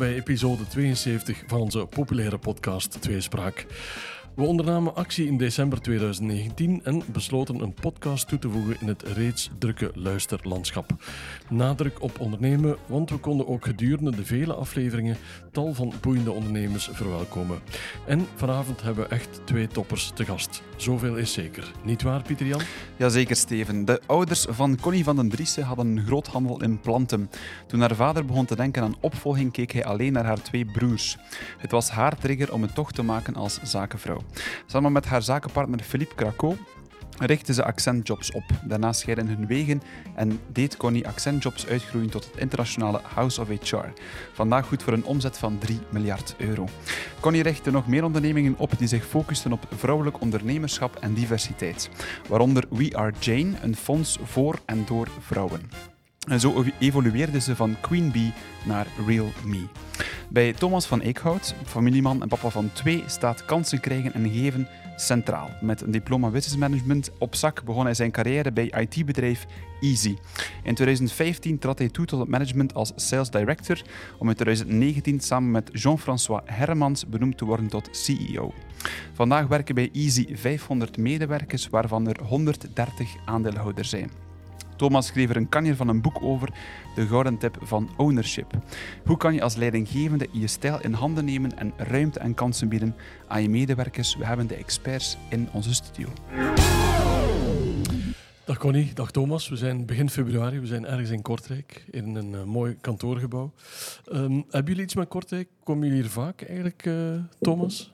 bij episode 72 van onze populaire podcast Tweespraak. We ondernamen actie in december 2019 en besloten een podcast toe te voegen in het reeds drukke luisterlandschap. Nadruk op ondernemen, want we konden ook gedurende de vele afleveringen tal van boeiende ondernemers verwelkomen. En vanavond hebben we echt twee toppers te gast. Zoveel is zeker. Niet waar, Pieter Jan? Jazeker, Steven. De ouders van Connie van den Driessen hadden een groothandel in planten. Toen haar vader begon te denken aan opvolging, keek hij alleen naar haar twee broers. Het was haar trigger om het toch te maken als zakenvrouw. Samen met haar zakenpartner Philippe Craco richtte ze Accentjobs op. Daarna scheiden hun wegen en deed Connie Accentjobs uitgroeien tot het internationale House of HR. Vandaag goed voor een omzet van 3 miljard euro. Connie richtte nog meer ondernemingen op die zich focusten op vrouwelijk ondernemerschap en diversiteit. Waaronder We Are Jane, een fonds voor en door vrouwen. En zo evolueerde ze van Queen Bee naar Real Me. Bij Thomas van Eekhout, familieman en papa van twee, staat kansen krijgen en geven centraal. Met een diploma business management op zak begon hij zijn carrière bij IT-bedrijf Easy. In 2015 trad hij toe tot het management als sales director, om in 2019 samen met Jean-François Hermans benoemd te worden tot CEO. Vandaag werken bij Easy 500 medewerkers, waarvan er 130 aandeelhouders zijn. Thomas schreef er een kanjer van een boek over, de gouden tip van ownership. Hoe kan je als leidinggevende je stijl in handen nemen en ruimte en kansen bieden aan je medewerkers? We hebben de experts in onze studio. Dag Connie, dag Thomas. We zijn begin februari, we zijn ergens in Kortrijk, in een uh, mooi kantoorgebouw. Um, hebben jullie iets met Kortrijk? Komen jullie hier vaak eigenlijk, uh, Thomas?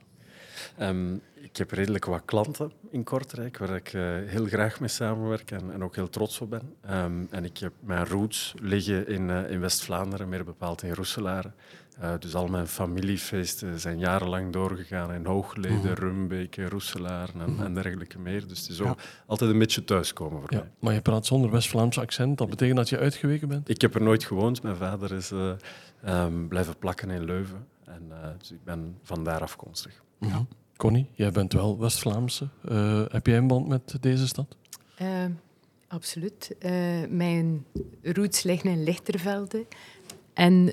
Um, ik heb redelijk wat klanten in Kortrijk waar ik uh, heel graag mee samenwerk en, en, ook heel trots op ben. Um, en ik heb mijn roots liggen in, uh, in West-Vlaanderen, meer bepaald in Roeselare. Uh, dus al mijn familiefeesten zijn jarenlang doorgegaan in Hoogleden, mm -hmm. Rumbeke, Roeselaar en, mm -hmm. en, dergelijke meer. Dus het is ook ja. altijd een beetje thuiskomen voor ja, mij. Maar je praat zonder West-Vlaams accent, dat betekent dat je uitgeweken bent? Ik heb er nooit gewoond. Mijn vader is um, blijven plakken in Leuven. En, dus ik ben vandaar afkomstig. Mm -hmm. Connie, jij bent wel West-Vlaamse. Uh, heb jij een band met deze stad? Uh, absoluut. Uh, mijn roots liggen in Lichtervelde. En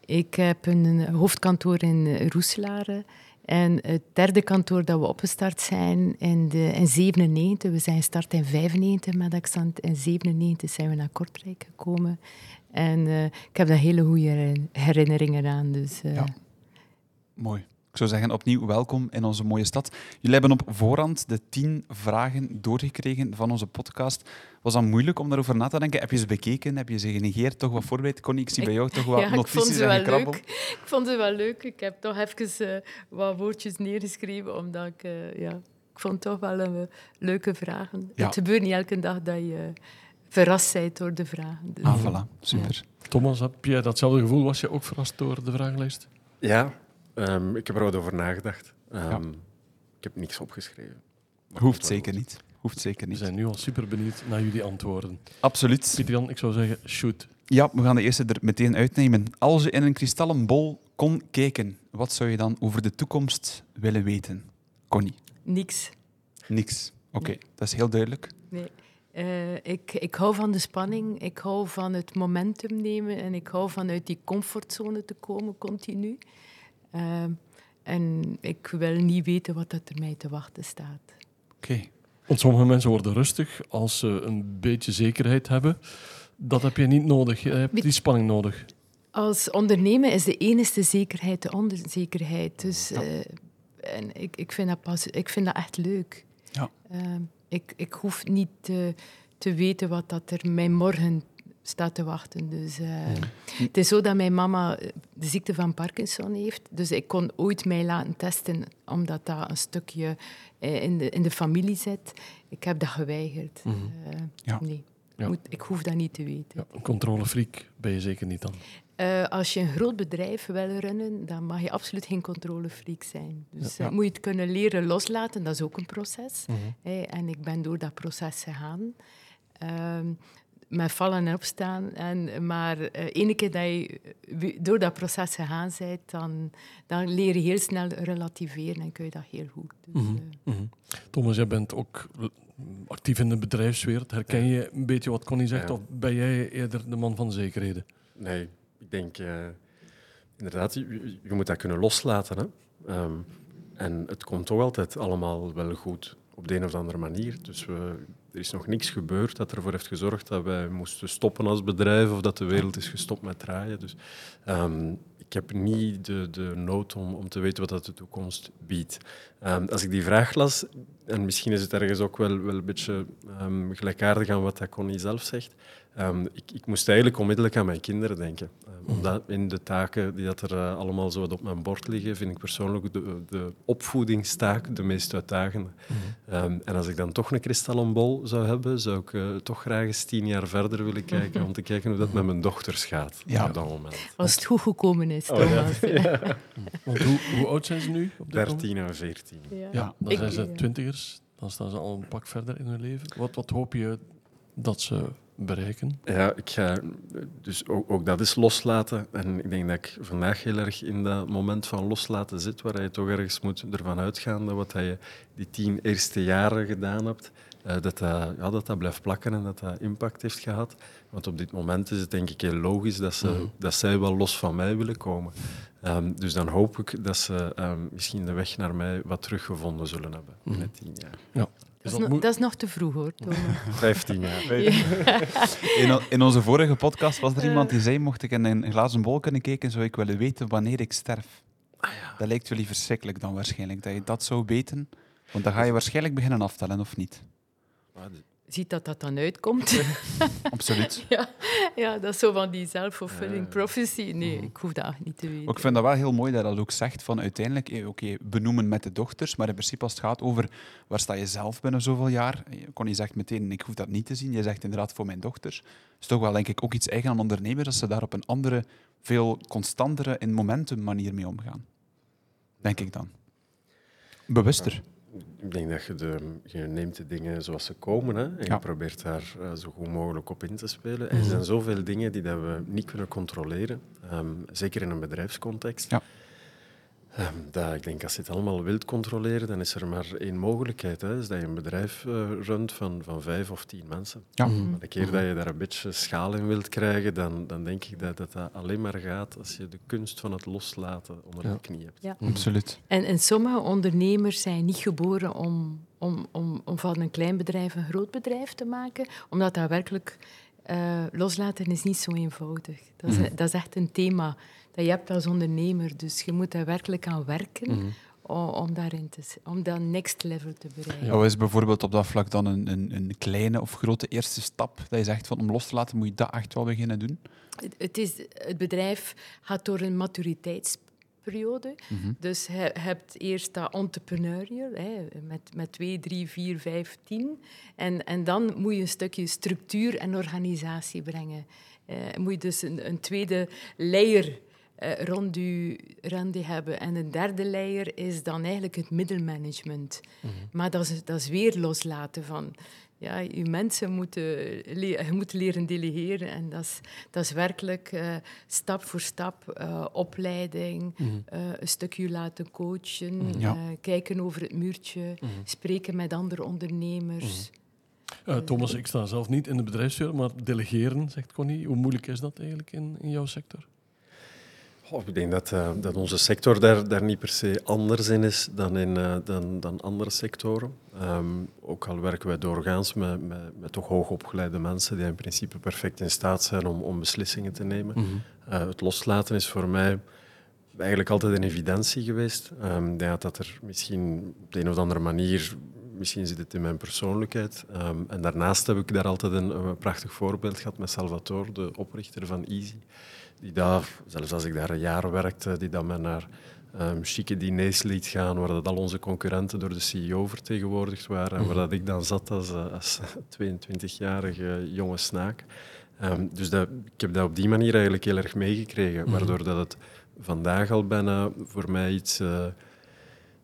ik heb een hoofdkantoor in Roeselare. En het derde kantoor dat we opgestart zijn in, de, in 97. We zijn gestart in 95 met accent. In 97 zijn we naar Kortrijk gekomen. En ik heb daar hele goede herinneringen aan. Dus, ja. Mooi. Ik zou zeggen, opnieuw welkom in onze mooie stad. Jullie hebben op voorhand de tien vragen doorgekregen van onze podcast. Was dat moeilijk om daarover na te denken? Heb je ze bekeken? Heb je ze genegeerd? Toch wat voorbereid? Connie, ik zie bij jou toch wat ja, notities en gekrabbel. Ik vond ze wel leuk. Ik heb toch even uh, wat woordjes neergeschreven, omdat ik... Uh, ja, ik vond het toch wel een uh, leuke vragen. Ja. Het gebeurt niet elke dag dat je verrast bent door de vragen. Dus. Ah, voilà. Super. Ja. Thomas, heb jij datzelfde gevoel? Was je ook verrast door de vragenlijst? Ja, Um, ik heb er wat over nagedacht. Um, ja. Ik heb niks opgeschreven. Hoeft zeker niet. Hoeft zeker niet. We zijn nu al super benieuwd naar jullie antwoorden. Absoluut. Pieter Jan, ik zou zeggen, shoot. Ja, we gaan de eerste er meteen uitnemen. Als je in een kristallen bol kon kijken, wat zou je dan over de toekomst willen weten? Connie? Niks. Niks. Oké, okay, nee. dat is heel duidelijk. Nee. Uh, ik, ik hou van de spanning, ik hou van het momentum nemen en ik hou van uit die comfortzone te komen continu. Uh, en ik wil niet weten wat er mij te wachten staat. Oké. Okay. Want sommige mensen worden rustig als ze een beetje zekerheid hebben. Dat heb je niet nodig. Je hebt die spanning nodig. Als ondernemer is de enige zekerheid de onzekerheid. Dus ja. uh, en ik, ik, vind dat pas, ik vind dat echt leuk. Ja. Uh, ik, ik hoef niet te, te weten wat dat er mij morgen staat te wachten. Dus, uh, Het is zo dat mijn mama de ziekte van Parkinson heeft. Dus ik kon ooit mij laten testen, omdat dat een stukje in de, in de familie zit. Ik heb dat geweigerd. Mm -hmm. uh, ja. Nee, ja. Moet, ik hoef dat niet te weten. Ja, een controlefreak ben je zeker niet dan? Uh, als je een groot bedrijf wil runnen, dan mag je absoluut geen controlefreak zijn. Dus ja, moet je het kunnen leren loslaten, dat is ook een proces. Mm -hmm. hey, en ik ben door dat proces gegaan. Ehm, met vallen en opstaan. En, maar uh, ene keer dat je door dat proces gegaan bent, dan, dan leer je heel snel relativeren en kun je dat heel goed. Dus, mm -hmm. uh, mm -hmm. Thomas, jij bent ook actief in de bedrijfswereld. Herken je een beetje wat Connie zegt, ja. of ben jij eerder de man van zekerheden? Nee, ik denk... Uh, inderdaad, je, je moet dat kunnen loslaten. Hè? Ehm, en het komt toch altijd allemaal wel goed op de een of andere manier. Dus we, er is nog niks gebeurd dat ervoor heeft gezorgd dat wij moesten stoppen als bedrijf of dat de wereld is gestopt met draaien. Dus ehm, ik heb niet de, de nood om, om te weten wat dat de toekomst biedt. Ehm, als ik die vraag las, en misschien is het ergens ook wel, wel een beetje um, gelijkaardig aan wat dat Connie zelf zegt, ik, ik, moest eigenlijk onmiddellijk aan mijn kinderen denken. omdat in de taken die dat er uh, allemaal zo op mijn bord liggen, vind ik persoonlijk de, de opvoedingstaak de meest uitdagende. Mm. en als ik dan toch een kristallenbol zou hebben, zou ik uh, toch graag eens tien jaar verder willen kijken om te kijken hoe dat met mijn dochters gaat ja. op dat moment. Als het goed gekomen is, Thomas. Oh, ja. ja. Want hoe, hoe, oud zijn ze nu? Op 13 en 14. Ja, dan zijn ze twintigers. Dan staan ze al een pak verder in hun leven. Wat, wat hoop je dat ze bereiken? Ja, ik ga dus ook, ook, dat is loslaten. En ik denk dat ik vandaag heel erg in dat moment van loslaten zit, waar je toch ergens moet ervan uitgaan dat wat je die tien eerste jaren gedaan hebt, uh, dat, dat, ja, dat dat blijft plakken en dat dat impact heeft gehad. Want op dit moment is het denk ik heel logisch dat, ze, mm. dat zij wel los van mij willen komen. Um, dus dan hoop ik dat ze um, misschien de weg naar mij wat teruggevonden zullen hebben mm. in tien jaar. Ja. Dat is, no, dat is, nog te vroeg hoor, Thomas. Vijftien jaar. Ja. In, in, onze vorige podcast was er iemand die zei: Mocht ik in een glazen bol kunnen kijken, zou ik willen weten wanneer ik sterf. Ah, ja. Dat lijkt jullie verschrikkelijk dan waarschijnlijk, dat je dat zou weten. Want dan ga je waarschijnlijk beginnen aftellen, of niet? Ziet dat dat dan uitkomt. Absoluut. ja, ja, dat is zo van die self-fulfilling prophecy. Nee, Mhm. ik hoef dat niet te weten. Maar ik vind dat wel heel mooi dat dat ook zegt van uiteindelijk, eh, oké, benoemen met de dochters, maar in principe als het gaat over waar sta je zelf binnen zoveel jaar, eh, Connie zegt meteen, ik hoef dat niet te zien. Je zegt inderdaad voor mijn dochters. is toch wel denk ik ook iets eigen aan ondernemers, dat ze daar op een andere, veel constantere, in momentum manier mee omgaan. Denk ik dan. Bewuster. Ik denk dat je, de, je neemt de dingen zoals ze komen hè, en Ja. je probeert daar uh, zo goed mogelijk op in te spelen. En er zijn zoveel dingen die dat we niet kunnen controleren, um, zeker in een bedrijfscontext. Ja. Um, dat, ik denk, als je het allemaal wilt controleren, dan is er maar één mogelijkheid. Hè, is dat je een bedrijf uh, runt van, van vijf of tien mensen. Ja. Maar de keer dat je daar een beetje schaal in wilt krijgen, dan, dan denk ik dat, dat dat alleen maar gaat als je de kunst van het loslaten onder Ja. de knie hebt. Ja. Absoluut. En, en sommige ondernemers zijn niet geboren om, om, om, om van een klein bedrijf een groot bedrijf te maken, omdat dat werkelijk eh, loslaten is niet zo eenvoudig. Dat is, Mhm. dat is echt een thema dat je hebt als ondernemer. Dus je moet daar werkelijk aan werken Mhm. om, om, daarin te, om dat next level te bereiken. Ja. Wat is bijvoorbeeld op dat vlak dan een, een, een kleine of grote eerste stap dat je zegt van om los te laten, moet je dat echt wel beginnen doen? Het, het, is, het bedrijf gaat door een maturiteitsperiode. Mhm. Dus je hebt eerst dat entrepreneurial, hè, met, met 2, 3, 4, 5, 10. En, en dan moet je een stukje structuur en organisatie brengen. Eh, moet je dus een, een tweede layer eh, rond, je, rond je hebben. En een derde layer is dan eigenlijk het middelmanagement. Maar dat is, dat is weer loslaten van... Ja, je mensen moeten, le- je moet leren delegeren. En dat is, dat is werkelijk eh, stap voor stap eh, opleiding, eh, een stukje laten coachen, Ja. eh, kijken over het muurtje, spreken met andere ondernemers. Eh, Thomas, ik sta zelf niet in de bedrijfswereld, maar delegeren, zegt Connie. Hoe moeilijk is dat eigenlijk in, in jouw sector? Oh, ik denk dat, eh, dat onze sector daar, daar niet per se anders in is dan in eh, dan, dan andere sectoren. Ehm, ook al werken wij doorgaans met, met, met toch hoogopgeleide mensen die in principe perfect in staat zijn om, om beslissingen te nemen. Eh, het loslaten is voor mij eigenlijk altijd een evidentie geweest. Ik denk dat dat er misschien op de een of andere manier, misschien zit het in mijn persoonlijkheid. Ehm, en daarnaast heb ik daar altijd een, een prachtig voorbeeld gehad met Salvatore, de oprichter van Easy. Die daar, zelfs als ik daar een jaar werkte, die dan me naar um, chique diners liet gaan, waar dat al onze concurrenten door de CEO vertegenwoordigd waren. En waar dat ik dan zat als, eh, als 22-jarige jonge snaak. Ehm, dus dat, ik heb dat op die manier eigenlijk heel erg meegekregen, waardoor dat het vandaag al bijna voor mij iets, eh,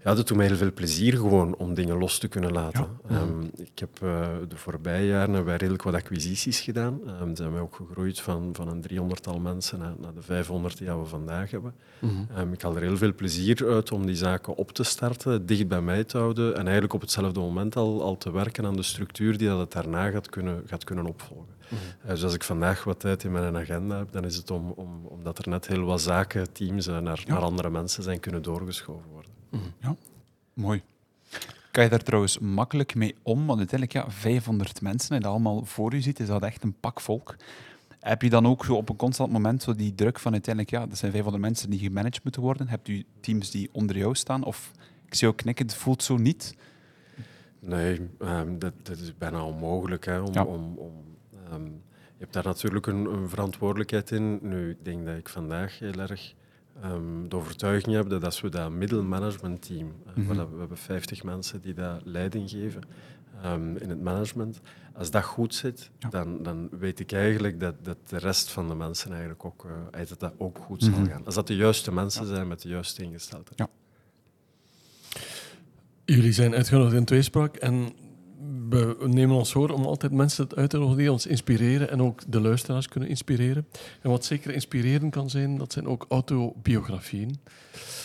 Ja, dat doet mij heel veel plezier gewoon om dingen los te kunnen laten. Ja. Ehm, ik heb uh, de voorbije jaren hebben wij redelijk wat acquisities gedaan. Um, zijn wij ook gegroeid van, van een driehonderdtal mensen naar, naar de 500 die we vandaag hebben. Mhm. Um, ik haal er heel veel plezier uit om die zaken op te starten, dicht bij mij te houden en eigenlijk op hetzelfde moment al, al te werken aan de structuur die dat het daarna gaat kunnen, gaat kunnen opvolgen. Mhm. Uh, dus als ik vandaag wat tijd in mijn agenda heb, dan is het om, om, omdat er net heel wat zaken, teams uh, naar, Ja. naar andere mensen zijn kunnen doorgeschoven worden. Ja, mooi. Kan je daar trouwens makkelijk mee om? Want uiteindelijk, ja, 500 mensen, en dat allemaal voor je ziet, is dat echt een pak volk. Heb je dan ook zo op een constant moment zo die druk van uiteindelijk, ja, dat zijn 500 mensen die gemanaged moeten worden? Hebt u teams die onder jou staan? Of, ik zie jou knikken, het voelt zo niet. Nee, um, dat, dat, is bijna onmogelijk. Hè, om, Ja. om, om, um, je hebt daar natuurlijk een, een, verantwoordelijkheid in. Nu, ik denk dat ik vandaag heel erg um, de overtuiging heb dat als we dat middelmanagementteam, mm Mhm. -hmm. we hebben 50 mensen die dat leiding geven in het management, als dat goed zit, Ja. dan, dan weet ik eigenlijk dat, dat de rest van de mensen eigenlijk ook, uh, dat, dat ook goed Mhm. zal gaan. Als dat de juiste mensen Ja. zijn met de juiste ingesteldheid. Ja. Jullie zijn uitgenodigd in tweespraak en we nemen ons voor om altijd mensen uit te nodigen die ons inspireren en ook de luisteraars kunnen inspireren. En wat zeker inspirerend kan zijn, dat zijn ook autobiografieën.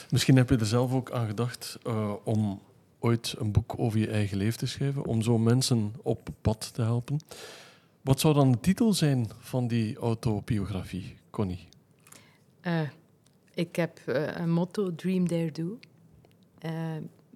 Misschien heb je er zelf ook aan gedacht uh, om ooit een boek over je eigen leven te schrijven, om zo mensen op pad te helpen. Wat zou dan de titel zijn van die autobiografie, Connie? Uh, ik heb uh, een motto, Dream Dare Do.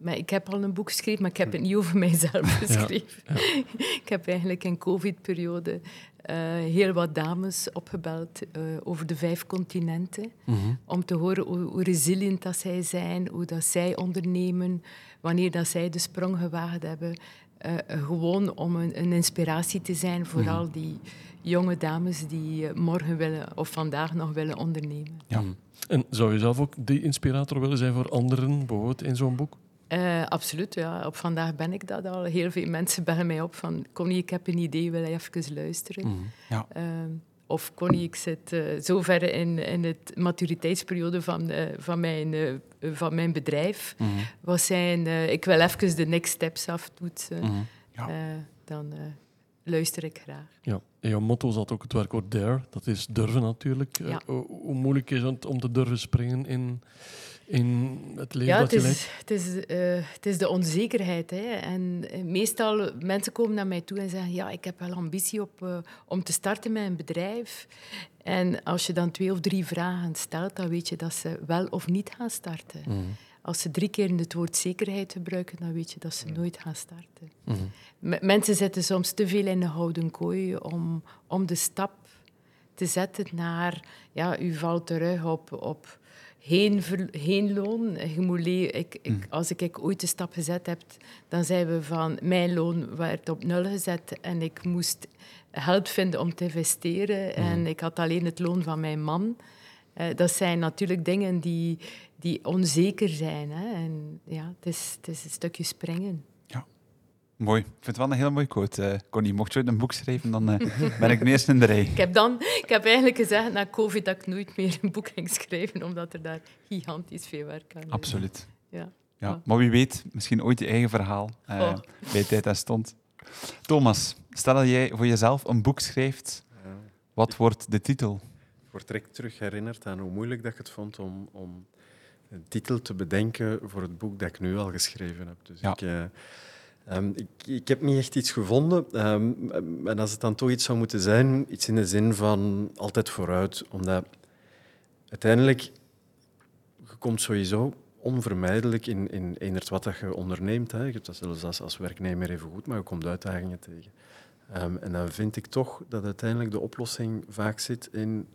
Maar ik heb al een boek geschreven, maar ik heb het niet over mijzelf geschreven. Ja, ja. ik heb eigenlijk in covid-periode uh, heel wat dames opgebeld uh, over de vijf continenten. Mm -hmm. Om te horen hoe, hoe, resilient dat zij zijn, hoe dat zij ondernemen, wanneer dat zij de sprong gewaagd hebben. Uh, gewoon om een, een, inspiratie te zijn voor mm -hmm. al die jonge dames die morgen willen of vandaag nog willen ondernemen. Ja. Mm. En zou je zelf ook die inspirator willen zijn voor anderen, bijvoorbeeld in zo'n boek? Uh, absoluut, ja. Op vandaag ben ik dat al. Heel veel mensen bellen mij op van... Connie, ik heb een idee, wil je even luisteren? Mm, ja. uh, of Connie, ik zit uh, zo ver in, in het maturiteitsperiode van, van, mijn, van mijn bedrijf. Mm. Wat zijn... ik wil even de next steps aftoetsen. Mm. Ja. dan luister ik graag. Ja. En jouw motto zat ook het werkwoord dare. Dat is durven natuurlijk. Ja. hoe moeilijk is het om te durven springen in in het leven ja, dat het is? Het is, uh, het is de onzekerheid. Hè. En uh, meestal, mensen komen naar mij toe en zeggen, ja, ik heb wel ambitie op, uh, om te starten met een bedrijf. En als je dan twee of drie vragen stelt, dan weet je dat ze wel of niet gaan starten. Mm. Als ze drie keer het woord zekerheid gebruiken, dan weet je dat ze nooit gaan starten. Mm. Mensen zitten soms te veel in de houden kooi om, om de stap te zetten naar... Ja, u valt terug op... op heen, heen loon. Je moet ik, ik, als ik, ik ooit de stap gezet heb, dan zijn we van mijn loon werd op nul gezet en ik moest geld vinden om te investeren. Mm. En ik had alleen het loon van mijn man. Uh, dat zijn natuurlijk dingen die, die onzeker zijn. Hè. En ja, het is, het is een stukje springen. Mooi. Ik vind het wel een heel mooi quote. Uh, Connie, mocht je ooit een boek schrijven, dan uh, ben ik de eerste in de rij. Ik heb, dan, ik heb eigenlijk gezegd na COVID dat ik nooit meer een boek ging schrijven, omdat er daar gigantisch veel werk aan is. Absoluut. Ja. Ja, maar wie weet, misschien ooit je eigen verhaal uh, oh. bij tijd en stond. Thomas, stel dat jij voor jezelf een boek schrijft, ja. wat wordt de titel? Ik word direct terug herinnerd aan hoe moeilijk dat ik het vond om, om een titel te bedenken voor het boek dat ik nu al geschreven heb. Dus ja. ik, uh, um, ik, ik, heb niet echt iets gevonden. Um, en als het dan toch iets zou moeten zijn, iets in de zin van altijd vooruit. Omdat uiteindelijk, je komt sowieso onvermijdelijk in, in enert wat dat je onderneemt. Hè. Je hebt dat zelfs als, als werknemer even goed, maar je komt uitdagingen tegen. Um, en dan vind ik toch dat uiteindelijk de oplossing vaak zit in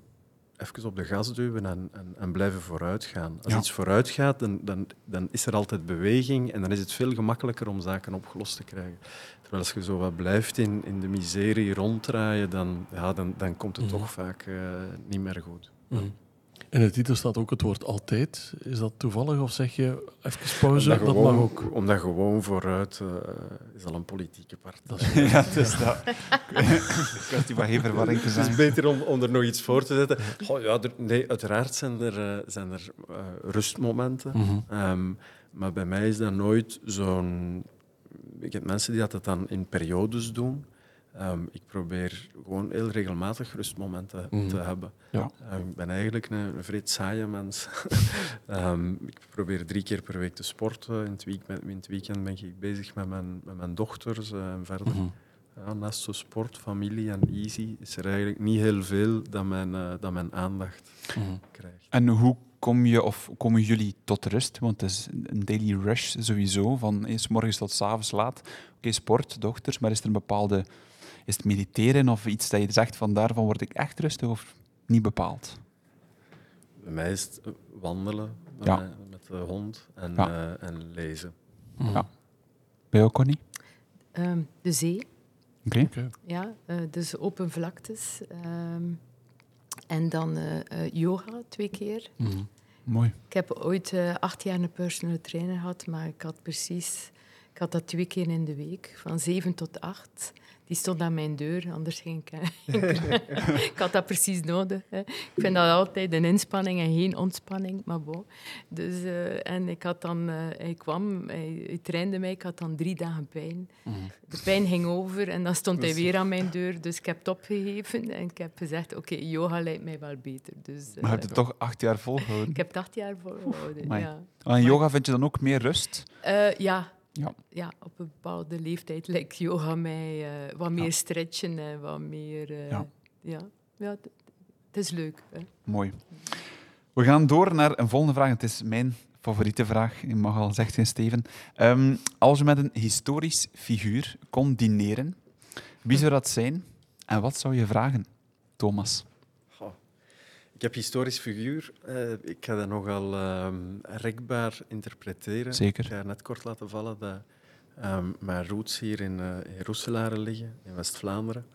even op de gas duwen en, en, en blijven vooruitgaan. Als Ja. iets vooruit gaat, dan, dan, dan is er altijd beweging en dan is het veel gemakkelijker om zaken opgelost te krijgen. Terwijl als je zo wat blijft in, in de miserie ronddraaien, dan, ja, dan, dan komt het Mhm. toch vaak eh, niet meer goed. Mhm. In de titel staat ook het woord altijd. Is dat toevallig of zeg je even pauze? Omdat Dat gewoon, mag ook. Omdat gewoon vooruit uh, is al een politieke partij. Dat is ja, het is dat. kwestie van geen verwarring te Het is beter om, om er nog iets voor te zetten. Oh, ja, er, nee, uiteraard zijn er, uh, zijn er uh, rustmomenten. Mhm. Um, maar bij mij is dat nooit zo'n... Ik heb mensen die dat dan in periodes doen. Um, ik probeer gewoon heel regelmatig rustmomenten Mhm. te hebben. Ja. Um, ik ben eigenlijk een, een vreed saaie mens. um, ik probeer drie keer per week te sporten. In het, week, in het weekend ben ik bezig met mijn, met mijn dochters uh, en verder. Mhm. Ja, naast zo sport, familie en easy is er eigenlijk niet heel veel dat mijn, uh, dat mijn aandacht Mhm. krijgt. En hoe kom je of komen jullie tot rust? Want het is een daily rush sowieso, van eh, s morgens tot s avonds laat. Oké, okay, sport, dochters, maar is er een bepaalde... Is het mediteren of iets dat je zegt van daarvan word ik echt rustig of niet bepaald? Bij mij is het wandelen met, Ja. mij, met de hond en, Ja. uh, en lezen. Mhm. Ja. Bij jou, Connie? Um, de zee. Oké. Ja, uh, dus open vlaktes. Um, en dan uh, yoga twee keer. Mhm. Mooi. Ik heb ooit uh, acht jaar een personal trainer gehad, maar ik had precies... Ik had dat twee keer in de week, van zeven tot acht. Die stond aan mijn deur, anders ging ik... ik had dat precies nodig. Hè. Ik vind dat altijd een inspanning en geen ontspanning, maar bon. Dus, uh, en ik had dan... Uh, hij kwam, hij, hij, trainde mij, ik had dan drie dagen pijn. Mhm. De pijn ging over en dan stond hij weer aan mijn deur. Dus ik heb het opgegeven en ik heb gezegd, oké, okay, yoga lijkt mij wel beter. Dus, maar je hebt het toch acht jaar volgehouden? Ik heb het acht jaar volgehouden, Amai. ja. En yoga vind je dan ook meer rust? Ja. Ja. ja, op een bepaalde leeftijd lijkt yoga mij uh, wat meer ja. stretchen en wat meer... Uh, ja. ja. ja het is leuk. Hè. Mooi. We gaan door naar een volgende vraag. Het is mijn favoriete vraag, je mag al zeggen, Steven. Um, als je met een historisch figuur kon dineren, wie zou dat zijn en wat zou je vragen, Thomas? Ik heb historisch figuur. Uh, ik ga dat nogal uh, rekbaar interpreteren. Zeker. Ik ga net kort laten vallen dat um, mijn roots hier in, uh, in Roeselare liggen, in West-Vlaanderen.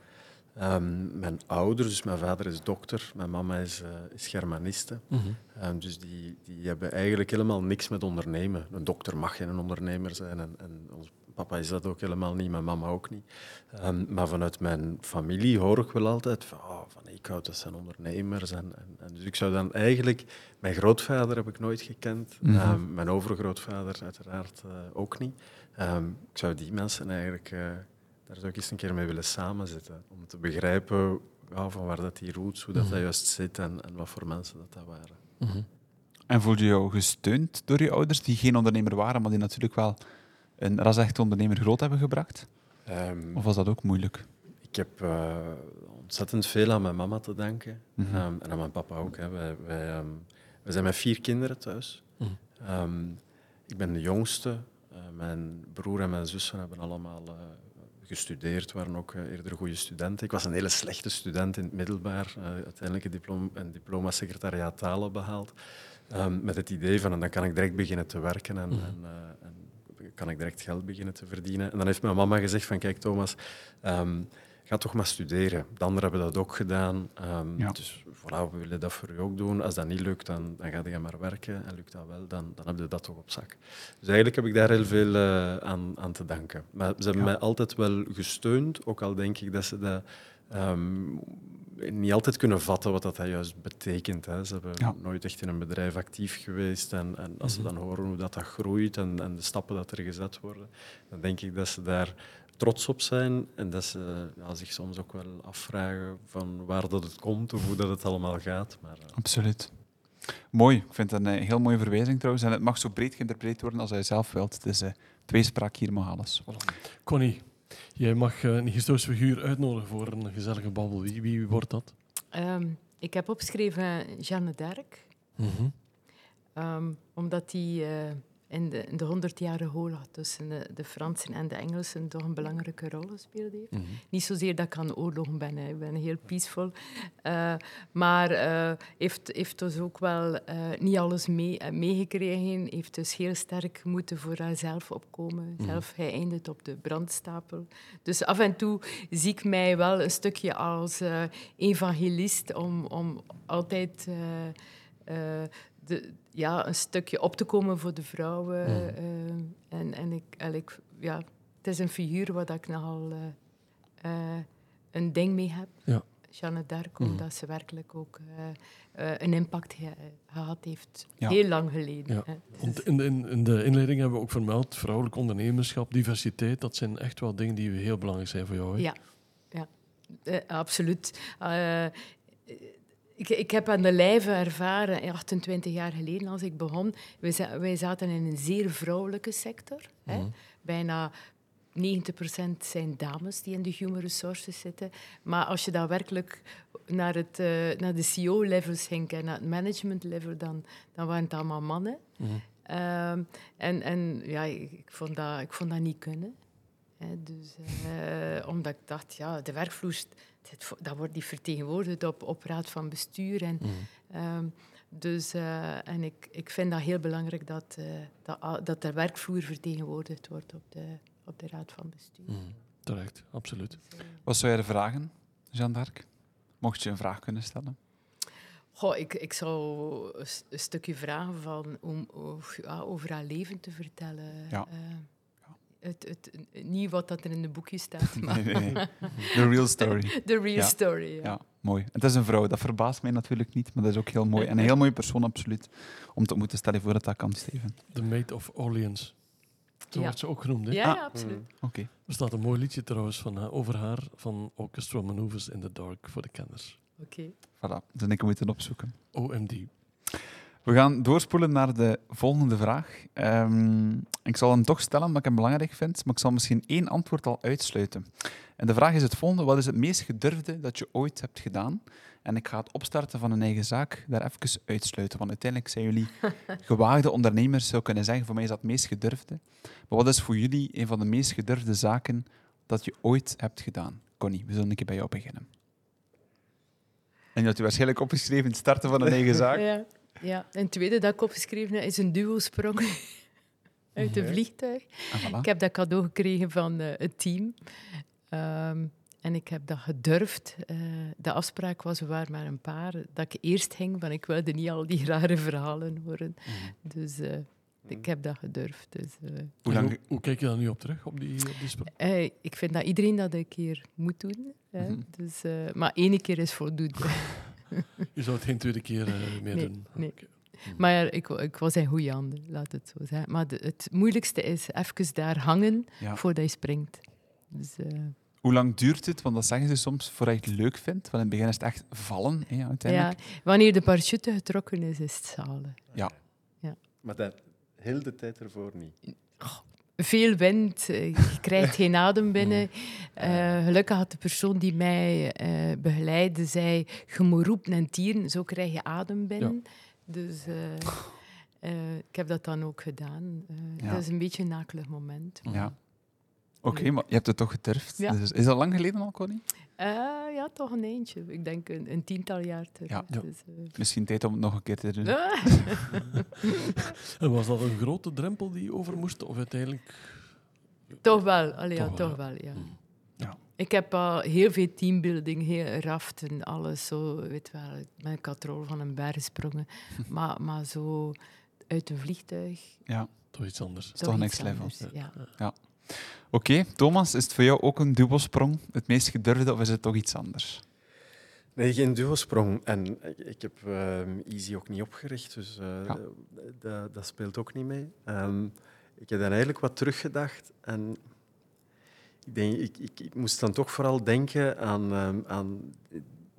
Um, mijn ouders, dus mijn vader is dokter, mijn mama is, uh, is Germaniste. Mhm. Um, dus die, die hebben eigenlijk helemaal niks met ondernemen. Een dokter mag geen ondernemer zijn en, en ons papa is dat ook helemaal niet, mijn mama ook niet. Um, maar vanuit mijn familie hoor ik wel altijd van, oh, van ik houd dat zijn ondernemers. En, en, en, dus ik zou dan eigenlijk... Mijn grootvader heb ik nooit gekend. Mhm. Um, mijn overgrootvader uiteraard uh, ook niet. Um, ik zou die mensen eigenlijk... Uh, daar zou ik eens een keer mee willen samenzitten. Om te begrijpen ja, van waar dat die roots, hoe dat, Mhm. dat juist zit en, en wat voor mensen dat, dat waren. Mhm. En voelde je jou gesteund door je ouders, die geen ondernemer waren, maar die natuurlijk wel een ras-echt ondernemer groot hebben gebracht? Um, Of was dat ook moeilijk? Ik heb uh, ontzettend veel aan mijn mama te danken. Mhm. Um, en aan mijn papa ook. Hè. Wij, wij, um, wij zijn met vier kinderen thuis. Mhm. Um, ik ben de jongste. Uh, mijn broer en mijn zussen hebben allemaal uh, gestudeerd, waren ook uh, eerder goede studenten. Ik was een hele slechte student in het middelbaar. Uh, uiteindelijk een diploma, een diploma secretariaat talen behaald. Um, met het idee van, en dan kan ik direct beginnen te werken en, Mhm. en, uh, en kan ik direct geld beginnen te verdienen. En dan heeft mijn mama gezegd van, kijk Thomas, um, ga toch maar studeren. De anderen hebben dat ook gedaan. Um, Ja. Dus voilà, we willen dat voor u ook doen. Als dat niet lukt, dan, dan ga je maar werken. En lukt dat wel, dan, dan heb je dat toch op zak. Dus eigenlijk heb ik daar heel veel uh, aan, aan te danken. Maar ze hebben Ja. mij altijd wel gesteund, ook al denk ik dat ze dat... Um, niet altijd kunnen vatten wat dat juist betekent. Hè. Ze hebben Ja. nooit echt in een bedrijf actief geweest. En, en als Mhm. ze dan horen hoe dat, dat groeit en, en de stappen dat er gezet worden, dan denk ik dat ze daar trots op zijn en dat ze ja, zich soms ook wel afvragen van waar dat het komt of hoe dat het allemaal gaat. Maar, uh, Absoluut. Mooi. Ik vind het een heel mooie verwijzing trouwens. En het mag zo breed geïnterpreteerd worden als hij zelf wilt. Het is uh, tweespraak, hier mag alles. Connie, jij mag uh, een historisch figuur uitnodigen voor een gezellige babbel. Wie, wie wordt dat? Um, ik heb opgeschreven Jeanne d'Arc. Mm -hmm. um, omdat die uh, in de, in de 100-jarige oorlog tussen de, de, Fransen en de Engelsen toch een belangrijke rol gespeeld heeft. Mm -hmm. Niet zozeer dat ik aan oorlogen ben, hè. ik ben heel peaceful. Uh, maar uh, heeft, heeft dus ook wel uh, niet alles mee, meegekregen. Heeft dus heel sterk moeten voor haarzelf opkomen. Mhm. Zelf, hij eindigt op de brandstapel. Dus af en toe zie ik mij wel een stukje als evangelist om, om altijd... uh, eh, de, ja, een stukje op te komen voor de vrouwen. Eh, en en ik, en ik, ja, het is een figuur waar ik nogal eh, eh, een ding mee heb. Ja. Jeanne d'Arc, Mhm. omdat ze werkelijk ook een impact ge- gehad heeft. Ja. Heel lang geleden. Ja. Want in de, in, in de inleiding hebben we ook vermeld, vrouwelijk ondernemerschap, diversiteit, dat zijn echt wel dingen die heel belangrijk zijn voor jou. hè? Ja, ja. Absoluut. Ik, ik heb aan de lijve ervaren, eh, 28 jaar geleden als ik begon, wij, za- wij zaten in een zeer vrouwelijke sector. Hè. Mhm. Bijna 90% zijn dames die in de human resources zitten. Maar als je dan werkelijk naar, het, eh, naar de CEO-levels ging en naar het management-level, dan, dan waren het allemaal mannen. Mhm. Ehm, en en ja, ik, ik vond dat, ik vond dat niet kunnen. Hè, dus, eh, omdat ik dacht, ja, de werkvloer, vo- dat wordt niet vertegenwoordigd op, op raad van bestuur. En, Mhm. ehm, dus, eh, en ik, ik vind dat heel belangrijk dat, eh, dat, dat de werkvloer vertegenwoordigd wordt op de, op de raad van bestuur. Terecht, absoluut. Wat zou jij er vragen, Jeanne d'Arc? Mocht je een vraag kunnen stellen? Goh, ik, ik zou een, stukje vragen van, om, of- ja, over haar leven te vertellen. Ja. Eh, het, het, niet wat dat er in de boekjes staat, maar Nee, nee, nee. The real story. de real Ja. story. Ja. Ja, mooi. Het is een vrouw, dat verbaast mij natuurlijk niet, maar dat is ook heel mooi. En een heel mooie persoon, absoluut, om te ontmoeten. Stel je voor dat dat kan, Steven. The Maid of Orleans. Zo Ja. wordt ze ook genoemd. Hè? Ja, Ah. ja, absoluut. Oké. Er staat een mooi liedje trouwens van, haar- over haar van Orchestral Maneuvers in the Dark voor de kenners. Oké. Voilà, dus ik moeten opzoeken. OMD. We gaan doorspoelen naar de volgende vraag. Ehm, ik zal hem toch stellen, omdat ik hem belangrijk vind, maar ik zal misschien één antwoord al uitsluiten. En de vraag is het volgende. Wat is het meest gedurfde dat je ooit hebt gedaan? En ik ga het opstarten van een eigen zaak daar even uitsluiten. Want uiteindelijk zijn jullie gewaagde ondernemers, zou kunnen zeggen. Voor mij is dat het meest gedurfde. Maar wat is voor jullie een van de meest gedurfde zaken dat je ooit hebt gedaan? Connie, we zullen een keer bij jou beginnen. En je had u waarschijnlijk opgeschreven het starten van een eigen zaak. Ja. Ja. En het tweede dat ik opgeschreven heb, is een duo-sprong uit een vliegtuig. Voilà. Ik heb dat cadeau gekregen van eh, het team. Ehm, en ik heb dat gedurfd. Eh, de afspraak was, we waren maar een paar, dat ik eerst ging, want ik wilde niet al die rare verhalen horen. Dus eh, ik heb dat gedurfd. Dus, eh, Hoe lang, Hoe, kijk je daar nu op terug, op die, op die eh, ik vind dat iedereen dat een keer moet doen. Hè. Mhm. dus, eh, maar één keer is voldoende. Je zou het geen tweede keer eh, meer Nee, doen. nee. Oké. Maar ja, ik, ik was in goede handen, laat het zo zeggen. Maar de- het moeilijkste is even daar hangen ja. voordat je springt. Dus, eh, Hoe lang duurt het? Want dat zeggen ze soms voordat je het leuk vindt. Want in het begin is het echt vallen, hè, uiteindelijk. ja, wanneer de parachute getrokken is, is het zalen. Maar dat heel de tijd ervoor niet. Veel wind, eh, je krijgt geen adem binnen. Eh, gelukkig had de persoon die mij eh, begeleidde, zei, je moet roepen en tieren, zo krijg je adem binnen. Dus ik heb dat dan ook gedaan. Ja. Dat is een beetje een nakelig moment. Ja. Oké, maar je hebt het toch gedurfd. Ja. Dus is dat lang geleden al, Connie? Eh, ja, toch een eentje. Ik denk een, een tiental jaar terug. Ja. Ja. Dus, eh, Misschien tijd om het nog een keer te doen. ah. En was dat een grote drempel die je over moest? Of uiteindelijk... Toch wel, allee, ja, Toch wel, toch wel, ja. Mm. Ja. Ik heb al heel veel teambuilding, heel raften, alles zo, weet wel, met een katrol van een berg gesprongen. maar, maar zo uit een vliegtuig, Ja. Toch iets anders. toch iets next level. anders, Ja. Oké, Thomas, is het voor jou ook een dubbelsprong? Het meest gedurfde of is het toch iets anders? Nee, geen duosprong. En ik- heb ehm, Easy ook niet opgericht, dus eh, Ja. dat, dat speelt ook niet mee. Ehm, ik heb dan eigenlijk wat teruggedacht en ik, denk, ik, ik, ik moest dan toch vooral denken aan, ehm, aan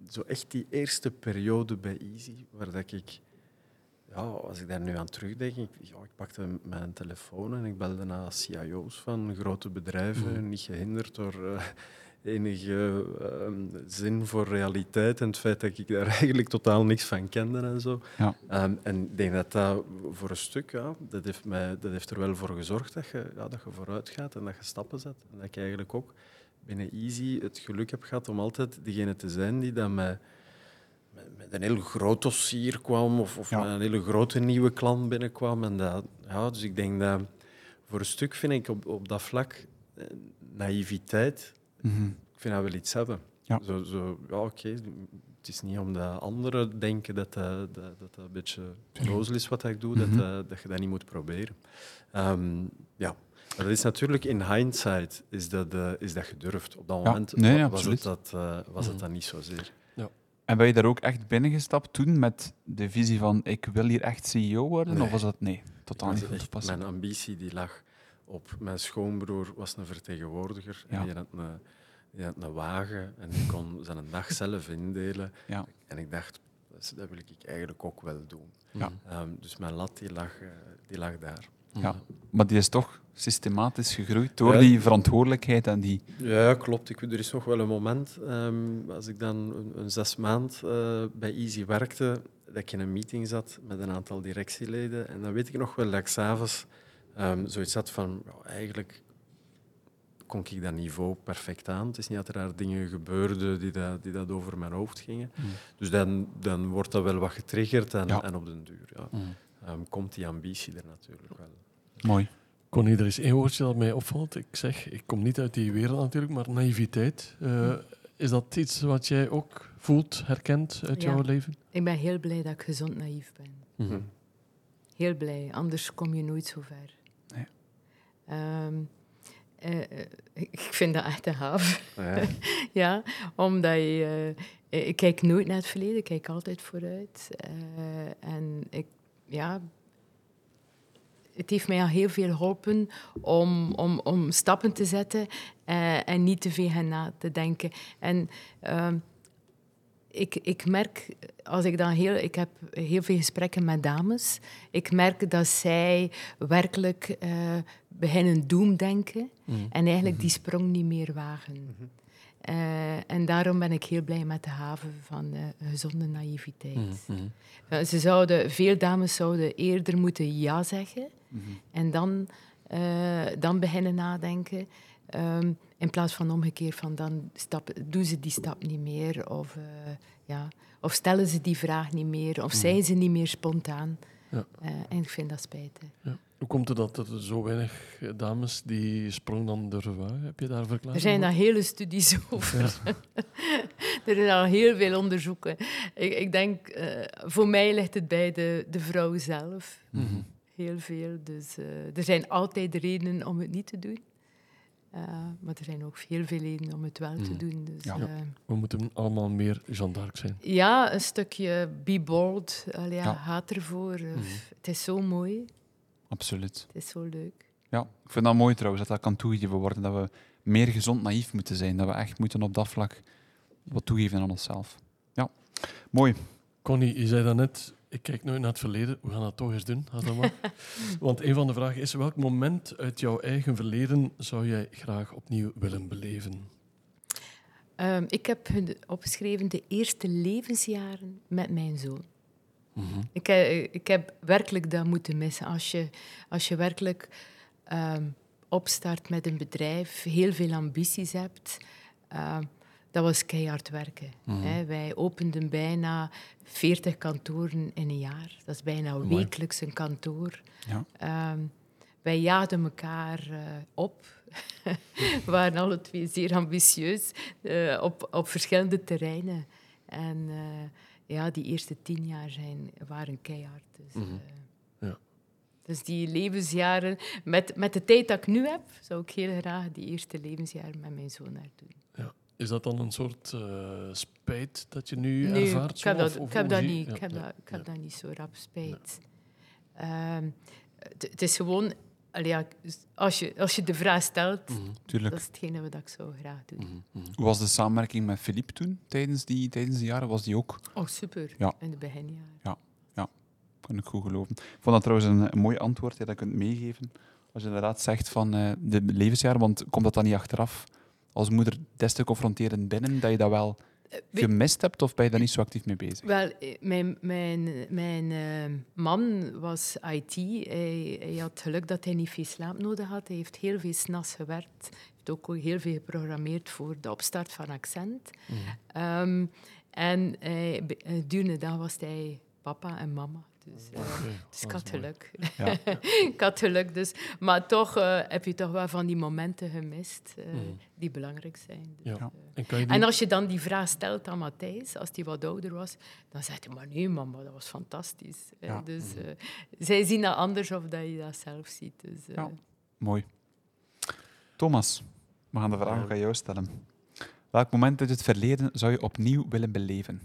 zo echt die eerste periode bij Easy, waar dat ik, ja, als ik daar nu aan terugdenk, ik, ja, ik pakte mijn telefoon en ik belde naar CIO's van grote bedrijven, Mhm. niet gehinderd door eh, enige ehm, zin voor realiteit en het feit dat ik daar eigenlijk totaal niks van kende en zo. Ja. Ehm, en ik denk dat dat voor een stuk, ja, dat heeft, mij, dat heeft er wel voor gezorgd dat je, ja, dat je vooruit gaat en dat je stappen zet. En dat ik eigenlijk ook binnen Easy het geluk heb gehad om altijd degene te zijn die dan met, met, een heel groot dossier kwam of, of Ja. met een hele grote nieuwe klant binnenkwam. En dat, ja, dus ik denk dat voor een stuk vind ik op, op dat vlak eh, naïviteit Mhm. ik vind dat wel iets hebben. Ja. Zo, zo, ja, oké. het is niet omdat anderen denken dat dat, dat, dat een beetje rozel is wat ik doe, dat, Mhm. dat, dat je dat niet moet proberen. Ehm, ja, maar dat is natuurlijk in hindsight is dat, eh, is dat gedurfd. Op dat Ja, moment nee, wa- was, absoluut. het dat, eh, was het Mhm. dat niet zozeer. En ben je daar ook echt binnengestapt toen met de visie van ik wil hier echt CEO worden? Nee. Of was dat nee, totaal niet echt-? Mijn ambitie die lag op... Mijn schoonbroer was een vertegenwoordiger. Ja. En die had, een, die had een wagen en die kon zijn dag zelf indelen. Ja. En ik dacht, dat wil ik eigenlijk ook wel doen. Ja. Ehm, dus mijn lat die lag, eh, die lag daar. Ja. Maar die is toch systematisch gegroeid door Ja. die verantwoordelijkheid en die... Ja, klopt. Ik, er is nog wel een moment, ehm, als ik dan een, een zes maand eh, bij Easy werkte, dat ik in een meeting zat met een aantal directieleden. En dan weet ik nog wel dat ik s'avonds um, zoiets had van, ja, eigenlijk kon ik dat niveau perfect aan. Het is niet dat er daar dingen gebeurden die dat, die dat over mijn hoofd gingen. Mm. Dus dan, dan wordt dat wel wat getriggerd en, Ja. en op den duur ja, ehm, komt die ambitie er natuurlijk wel. Mooi. Connie, er is één woordje dat mij opvalt. Ik zeg, ik kom niet uit die wereld natuurlijk, maar naïviteit. Eh, is dat iets wat jij ook voelt, herkent uit Ja. jouw leven? Ik ben heel blij dat ik gezond naïef ben. Mhm. Heel blij, anders kom je nooit zo ver. Nee. Ehm, eh, eh, ik vind dat echt een haven. Ja. ja, omdat je... eh, ik kijk nooit naar het verleden, ik kijk altijd vooruit. Eh, en ik, ja... Het heeft mij al heel veel geholpen om, om, om stappen te zetten eh, en niet te veel na te denken. En ehm, ik, ik merk, als ik dan heel... Ik heb heel veel gesprekken met dames. Ik merk dat zij werkelijk eh, beginnen doemdenken en eigenlijk die sprong niet meer wagen. Eh, en daarom ben ik heel blij met de haven van gezonde naïviteit. Eh, Ze zouden, veel dames zouden eerder moeten ja zeggen en dan, eh, dan beginnen nadenken. Ehm, in plaats van omgekeerd van dan stap, doen ze die stap niet meer of, ja, of stellen ze die vraag niet meer of zijn ze niet meer spontaan. Ja. En ik vind dat spijtig. Ja. Hoe komt het dat er zo weinig eh, dames die sprong dan durven wagen? Heb je daar verklaring Er zijn daar hele studies over. Ja. er zijn al heel veel onderzoeken. Ik, ik denk, eh, voor mij ligt het bij de, de vrouw zelf. Mhm. Heel veel. Dus eh, er zijn altijd redenen om het niet te doen. Eh, maar er zijn ook heel veel redenen om het wel te Mhm. doen. Dus, Ja. We moeten allemaal meer Jeanne d'Arc zijn. ja, een stukje be bold. Allee, ja, Ja. Gaat ervoor. Mhm. Het is zo mooi. Absoluut. Het is zo leuk. Ja, ik vind dat mooi trouwens, dat dat kan toegegeven worden. Dat we meer gezond naïef moeten zijn. Dat we echt moeten op dat vlak wat toegeven aan onszelf. Ja, mooi. Connie, je zei daarnet, ik kijk nooit naar het verleden. We gaan dat toch eens doen, als dat mag. Want een van de vragen is, welk moment uit jouw eigen verleden zou jij graag opnieuw willen beleven? Ehm, ik heb opgeschreven de eerste levensjaren met mijn zoon. Mhm. Ik, eh, ik heb werkelijk dat moeten missen. Als je, als je werkelijk ehm, opstart met een bedrijf, heel veel ambities hebt, ehm, dat was keihard werken. Mhm. Hè. Wij openden bijna 40 kantoren in een jaar. Dat is bijna wekelijks een kantoor. Ja. Ehm, wij jaagden elkaar eh, op. We waren alle twee zeer ambitieus eh, op, op verschillende terreinen. En ja, die eerste tien jaar zijn, waren keihard. Dus, Mhm. eh, Ja. dus die levensjaren, met, met de tijd dat ik nu heb, zou ik heel graag die eerste levensjaren met mijn zoon doen. Is dat dan een soort eh, spijt dat je nu Nee, ervaart? ik heb, dat, Of- of ik, heb dat niet, ja, ik, heb ja, dat, ik heb ja. dat niet zo rap spijt. Ehm, het is gewoon, allee, ja, als, je, als je de vraag stelt, Mhm, dat is hetgene wat ik zou graag doen. mhm, mhm. Hoe was de samenwerking met Philippe toen, tijdens die, tijdens die jaren? Was die ook, Oh, super. Ja. In de beginjaren. kan ik goed geloven. Ik vond dat trouwens een, een mooi antwoord dat je kunt meegeven. Als je inderdaad zegt van eh, de levensjaren, want komt dat dan niet achteraf als moeder des te confronterend binnen, dat je dat wel gemist hebt of ben je daar niet zo actief mee bezig? Wel, eh, mijn, mijn, mijn eh, man was IT. Hij, hij had geluk dat hij niet veel slaap nodig had. Hij heeft heel veel s'nachts gewerkt. Hij heeft ook heel veel geprogrammeerd voor de opstart van Accent. Mhm. Ehm, en hij, eh, durende dag was hij papa en mama. Dus, eh, dus is mooi. geluk. Ja. ik had geluk. Dus, maar toch eh, heb je toch wel van die momenten gemist eh, Mhm. die belangrijk zijn. Dus, Ja. eh, En, die- als je dan die vraag stelt aan Matthijs, als hij wat ouder was, dan zegt hij, maar nee mama, dat was fantastisch. Eh, Ja. Dus eh, zij zien dat anders of dat je dat zelf ziet. Dus, eh, Ja. Mooi. Thomas, we gaan de vraag ook aan jou stellen. Welk moment uit het verleden zou je opnieuw willen beleven?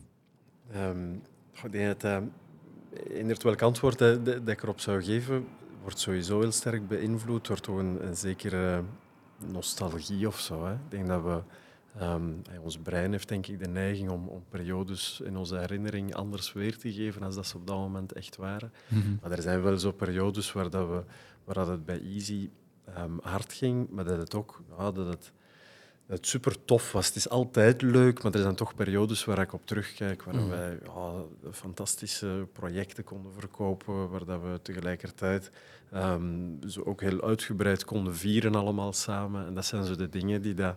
Ehm, goh, ik denk dat eh, inderdaad welk antwoord dat, dat ik erop zou geven, wordt sowieso heel sterk beïnvloed door toch een, een zekere nostalgie of zo. Hè. Ik denk dat we... ehm, ons brein heeft denk ik de neiging om, om periodes in onze herinnering anders weer te geven als dat ze op dat moment echt waren. Maar er zijn wel zo periodes waar, dat we, waar dat het bij Easy ehm, hard ging, maar dat het ook ja, dat het, dat het super tof was. Het is altijd leuk, maar er zijn toch periodes waar ik op terugkijk, waar Mhm. wij ja, fantastische projecten konden verkopen, waar dat we tegelijkertijd zo ook heel uitgebreid konden vieren allemaal samen. En dat zijn zo de dingen die dat,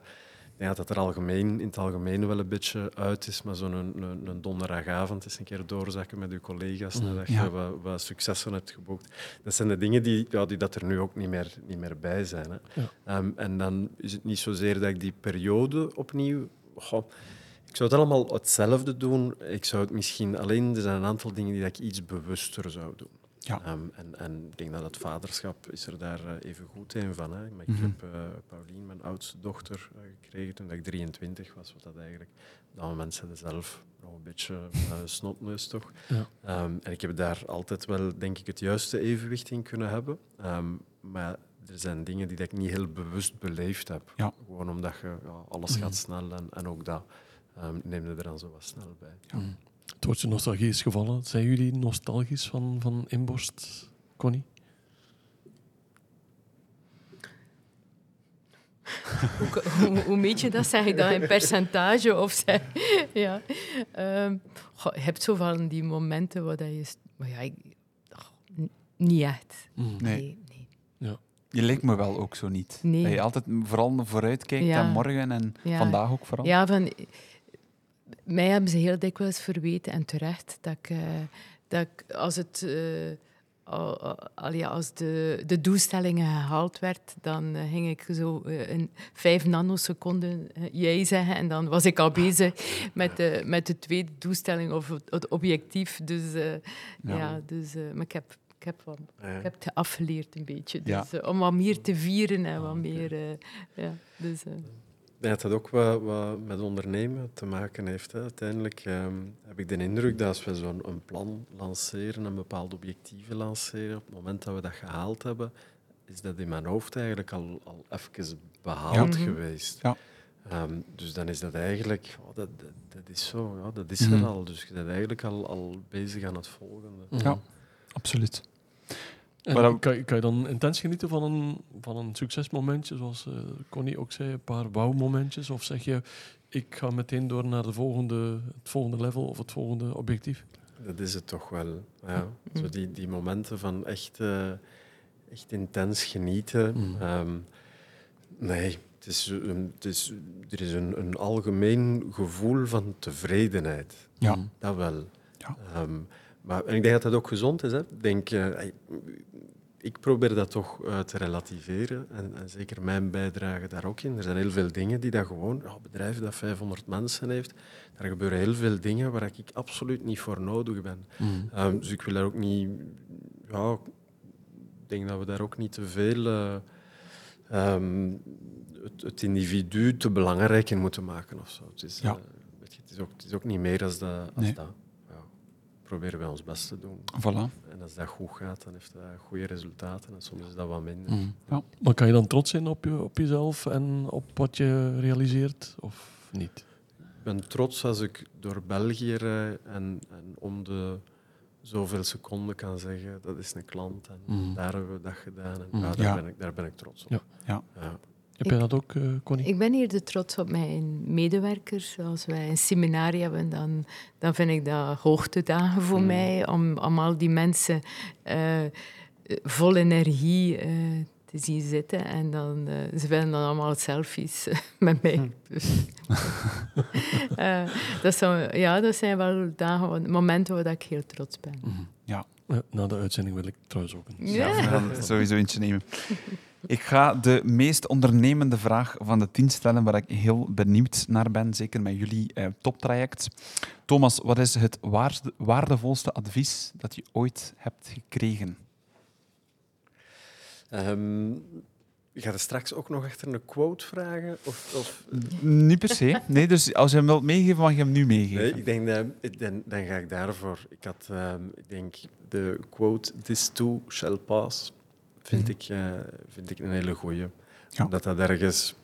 ik denk dat het er algemeen, in het algemeen wel een beetje uit is, maar zo'n een, een, donderdagavond eens een keer doorzakken met uw collega's Mhm. nadat Ja. je wat, wat successen hebt geboekt. Dat zijn de dingen die, ja, die dat er nu ook niet meer, niet meer bij zijn. Hè. Ja. Ehm, en dan is het niet zozeer dat ik die periode opnieuw... goh, ik zou het allemaal hetzelfde doen. Ik zou het misschien alleen... Er zijn een aantal dingen die dat ik iets bewuster zou doen. Ja. Ehm, en, en ik denk dat het vaderschap is er daar eh, even goed een van. Hè. Maar ik Mhm. heb eh Paulien, mijn oudste dochter, eh, gekregen toen ik 23 was. Wat dat eigenlijk... Dat moment ze zelf nog een beetje uh, snotneus, toch? Ja. Ehm, en ik heb daar altijd wel, denk ik, het juiste evenwicht in kunnen hebben. Ehm, maar er zijn dingen die dat ik niet heel bewust beleefd heb. Ja. Gewoon omdat je, ja, alles Mhm. gaat snel en, en ook dat ehm neem je er dan zo wat snel bij. Het woordje nostalgie is gevallen. Zijn jullie nostalgisch van, van inborst, Connie? hoe, hoe, hoe meet je dat? Zeg je dat in percentage? Of zeg, ja. Ehm, goh, je hebt zo van die momenten waar dat je... Maar ja, ik, goh, niet echt. Mhm. Nee. Nee, nee. Je lijkt me wel ook zo niet. Nee. Dat je altijd vooral vooruit kijkt Ja. en morgen en Ja. vandaag ook vooral. Ja, van, mij hebben ze heel dikwijls verweten, en terecht, dat ik, eh, dat ik als, het, eh, al, al- al ja, als de, de doelstellingen gehaald werd, dan eh, ging ik zo eh, in vijf nanoseconden eh, jij zeggen en dan was ik al bezig met de, met de tweede doelstelling of het, het objectief. Dus, eh, ja. dus, maar ik heb, ik, heb wat, Ja. ik heb het afgeleerd een beetje. Dus, Ja. om wat meer te vieren en wat oké. meer... ja, dus, dat dat ook wat, wat met ondernemen te maken heeft. Hè. Uiteindelijk ehm, heb ik de indruk dat als we zo'n plan lanceren, een bepaald objectieven lanceren, op het moment dat we dat gehaald hebben, is dat in mijn hoofd eigenlijk al, al even behaald Ja. geweest. Ja. Ehm, dus dan is dat eigenlijk, oh, dat, dat, dat is zo, ja, dat is Mhm. er al. Dus je bent eigenlijk al, al bezig aan het volgende. Ja. Absoluut. En Maar dan- kan, je- kan je dan intens genieten van een, van een succesmomentje, zoals eh, Connie ook zei, een paar wauwmomentjes? Of zeg je, ik ga meteen door naar de volgende, het volgende level of het volgende objectief? Dat is het toch wel. Ja. Zo die, die momenten van echt, eh, echt intens genieten. Mm. Ehm, nee, het is, het is, er is een, een algemeen gevoel van tevredenheid. Ja. Dat wel. Ja. Ehm, maar en ik denk dat dat ook gezond is. Hè. Ik Denk, eh, ik probeer dat toch eh, te relativeren. En, en zeker mijn bijdrage daar ook in. Er zijn heel veel dingen die dat gewoon... Een bedrijf dat 500 mensen heeft, daar gebeuren heel veel dingen waar ik absoluut niet voor nodig ben. Mhm. Ehm, dus ik wil daar ook niet... Ja, ik denk dat we daar ook niet te veel... eh, ehm, het, het individu te belangrijk in moeten maken of zo. Het is, Ja. het, is ook, het is ook niet meer als dat. Als Nee. dat. Proberen wij ons best te doen. Voilà. En als dat goed gaat, dan heeft dat goede resultaten. En soms is dat wat minder. Mhm. Ja. Maar kan je dan trots zijn op, je, op jezelf en op wat je realiseert, of niet? Ik ben trots als ik door België rij en, en om de zoveel seconden kan zeggen dat is een klant en Mhm. daar hebben we dat gedaan. En, Mhm. ja, daar, Ja. Ben ik, daar ben ik trots op. Ja. Ja. Ja. Heb jij dat ook, eh, Connie? Ik ben eerder trots op mijn medewerkers. Als wij een seminarie hebben, dan, dan vind ik dat hoogtedagen voor Mm. mij. Om, om al die mensen eh, vol energie eh, te zien zitten. En dan, ze willen dan allemaal selfies met mij. Dus, eh, dat, zou, ja, dat zijn wel dagen, momenten waar ik heel trots ben. Mhm. Ja. Ja, na de uitzending wil ik trouwens ook een. Ja. we gaan er sowieso eentje nemen. Ik ga de meest ondernemende vraag van de tien stellen waar ik heel benieuwd naar ben, zeker met jullie eh, toptraject. Thomas, wat is het waarde- waardevolste advies dat je ooit hebt gekregen? Ehm, ga je straks ook nog achter een quote vragen? Of, of... Niet per se. Nee, dus als je hem wilt meegeven, mag je hem nu meegeven. Nee, ik denk dat, dan, dan ga ik daarvoor. Ik had, ehm, ik denk, de quote "This too shall pass" vind, Mhm. ik, eh, vind ik een hele goeie. Ja. Dat dat ergens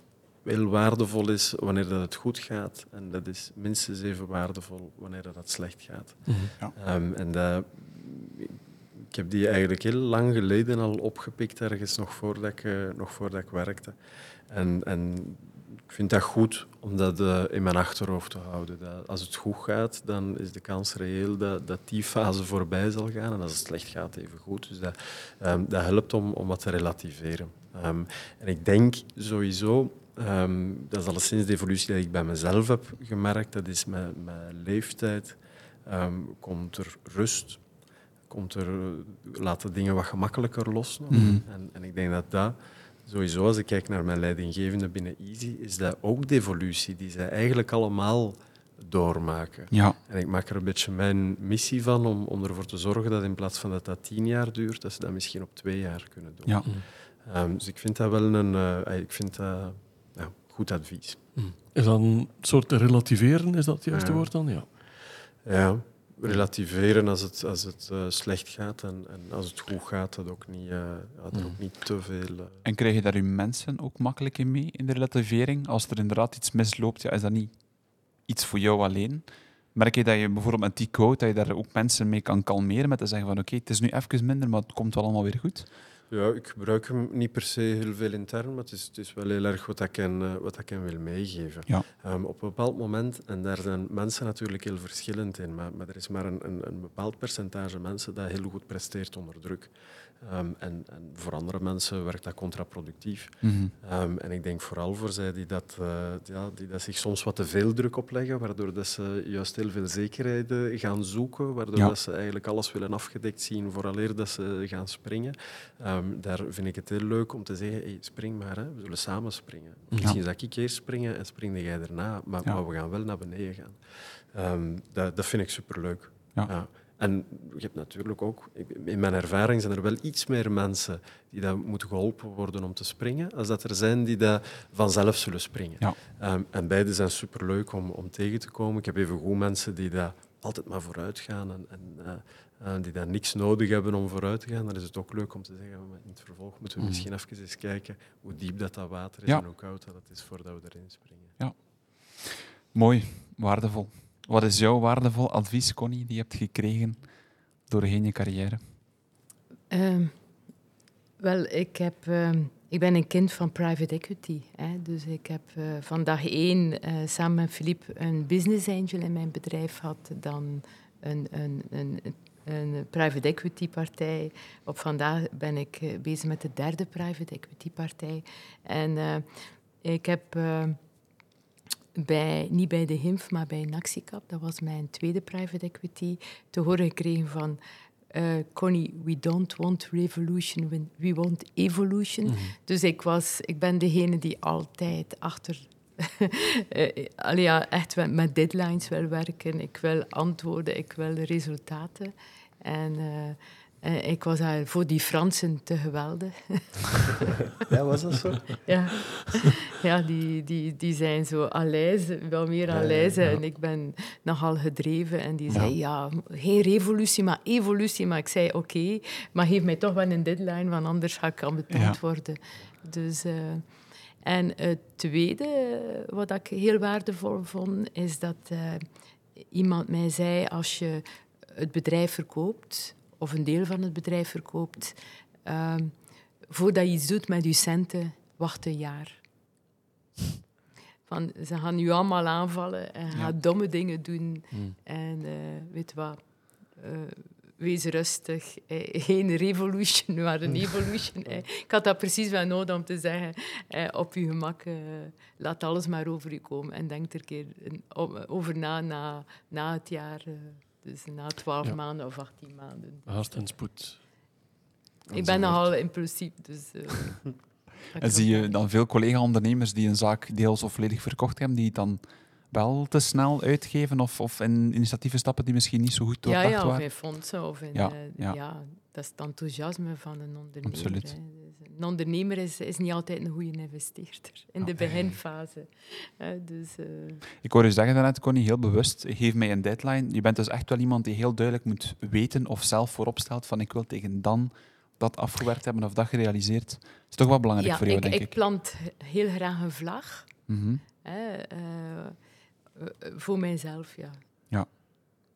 heel waardevol is wanneer dat het goed gaat. En dat is minstens even waardevol wanneer dat het slecht gaat. Mhm. Ehm, en dat, ik heb die eigenlijk heel lang geleden al opgepikt, ergens nog voordat ik, eh, nog voordat ik werkte. En, en ik vind dat goed om dat eh, in mijn achterhoofd te houden. Dat als het goed gaat, dan is de kans reëel dat, dat die fase voorbij zal gaan. En als het slecht gaat, even goed. Dus dat, ehm, dat helpt om, om wat te relativeren. Ehm, en ik denk sowieso, ehm, dat is alleszins de evolutie die ik bij mezelf heb gemerkt, dat is met, met leeftijd komt er rust, komt er, eh, laat de dingen wat gemakkelijker los. nog. Mhm. En, en ik denk dat dat, sowieso als ik kijk naar mijn leidinggevende binnen Easy, is dat ook de evolutie die zij eigenlijk allemaal doormaken. Ja, En ik maak er een beetje mijn missie van om, om ervoor te zorgen dat in plaats van dat dat tien jaar duurt, dat ze dat misschien op twee jaar kunnen doen. ja. Ehm, dus ik vind dat wel een eh, ik vind dat, ja, goed advies. Mhm. Is dat een soort relativeren, is dat het juiste Ja. woord dan? Ja. Ja, relativeren als het, als het eh, slecht gaat en, en als het goed gaat, dat ook niet, ja, Mhm. ook niet te veel. eh, En krijg je daar je mensen ook makkelijk in mee in de relativering? Als er inderdaad iets misloopt, ja, is dat niet iets voor jou alleen? Merk je dat je bijvoorbeeld met die quote, dat je daar ook mensen mee kan kalmeren met te zeggen van oké, het is nu even minder, maar het komt wel allemaal weer goed? Ja, ik gebruik hem niet per se heel veel intern, maar het is, het is wel heel erg wat ik hen, eh, wat ik hen wil meegeven. Ja. Ehm, op een bepaald moment, en daar zijn mensen natuurlijk heel verschillend in, maar, maar er is maar een, een, een bepaald percentage mensen dat heel goed presteert onder druk. Ehm, en, en voor andere mensen werkt dat contraproductief. Ehm, en ik denk vooral voor zij die dat, eh, ja, die dat zich soms wat te veel druk opleggen, waardoor dat ze juist heel veel zekerheden gaan zoeken, waardoor Ja. dat ze eigenlijk alles willen afgedekt zien vooraleer dat ze gaan springen. Ehm, daar vind ik het heel leuk om te zeggen, hey, spring maar, hè. we zullen samen springen. Misschien zal ik eerst springen en spring jij daarna, maar, Ja. maar we gaan wel naar beneden gaan. Dat, dat vind ik superleuk. Ja. Ja. En je hebt natuurlijk ook, in mijn ervaring zijn er wel iets meer mensen die dat moeten geholpen worden om te springen, als dat er zijn die dat vanzelf zullen springen. Ja. Ehm, en beide zijn superleuk om, om tegen te komen. Ik heb even goed mensen die dat altijd maar vooruit gaan en, en eh, eh, die daar niks nodig hebben om vooruit te gaan. Dan is het ook leuk om te zeggen, maar in het vervolg moeten we Mhm. misschien even eens kijken hoe diep dat, dat water is Ja. en hoe koud dat het is voordat we erin springen. Mooi, waardevol. Wat is jouw waardevol advies, Connie, die je hebt gekregen doorheen je carrière? Ehm, wel, ik, heb, ehm, ik ben een kind van private equity. Hè, dus ik heb eh, van dag één eh, samen met Philippe een business angel in mijn bedrijf gehad. Dan een, een, een, een private equity partij. Op vandaag ben ik eh, bezig met de derde private equity partij. En ik heb... bij, niet bij de HIMF, maar bij Naxicap, dat was mijn tweede private equity, te horen gekregen van eh, Connie, we don't want revolution, we- want evolution. Dus ik, was, ik ben degene die altijd achter... eh, ja, echt met- met deadlines wil werken. Ik wil antwoorden, ik wil resultaten. En eh, eh, ik was daar voor die Fransen te geweldig. Ja, was dat zo? Ja, ja die, die, die zijn zo alijs, wel meer Ja, ja. En ik ben nogal gedreven. En die zei, ja, geen revolutie, maar evolutie. Maar ik zei, oké, maar geef mij toch wel een deadline, want anders ga ik ambetant Ja. worden. Dus, eh, en het tweede, eh, wat ik heel waardevol vond, is dat iemand mij zei, als je het bedrijf verkoopt, of een deel van het bedrijf verkoopt, ehm, voordat je iets doet met je centen, wacht een jaar. Van, ze gaan je allemaal aanvallen en gaan domme dingen doen. En eh, weet wat, eh, wees rustig. Eh, geen revolution, maar een evolution. Eh. Ik had dat precies wel nodig om te zeggen, eh, op je gemak, eh, laat alles maar over je komen. En denk er een keer over na, na, na het jaar. Dus na 12 Ja. maanden of 18 maanden. Haast en spoed. Ik ben nogal impulsief, dus... ik En zie je dan veel collega-ondernemers die een zaak deels of volledig verkocht hebben, die het dan wel te snel uitgeven of, of in initiatieven stappen die misschien niet zo goed Ja, doordacht ja, of waren? in fondsen. Of in, Ja, eh, ja. Dat is het enthousiasme van een ondernemer. Absoluut. hè. Dus een ondernemer is, is niet altijd een goede investeerder in de beginfase. Hè, dus, eh, Ik hoor je zeggen daarnet, Connie, heel bewust, geef mij een deadline. Je bent dus echt wel iemand die heel duidelijk moet weten of zelf voorop stelt van ik wil tegen dan dat afgewerkt hebben of dat gerealiseerd. Dat is toch wel belangrijk ja, voor jou, ik, denk ik ik. plant heel graag een vlag. Mhm. Hè, eh, eh, voor mijzelf, ja. Ja,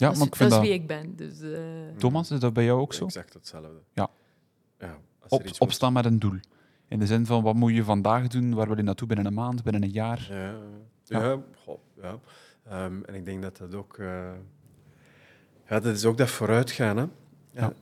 dat maar is, ik vind dat dat... is wie ik ben. Dus, eh, Thomas, is dat bij jou ook zo? Exact hetzelfde. Ja. ja als Op, opstaan met een doel. In de zin van, wat moet je vandaag doen? Waar wil je naartoe binnen een maand, binnen een jaar? Ja, Ja. ja. goh, ja. Ehm, en ik denk dat dat ook... eh, ja, dat is ook dat vooruitgaan. Hè. Ja. Ja.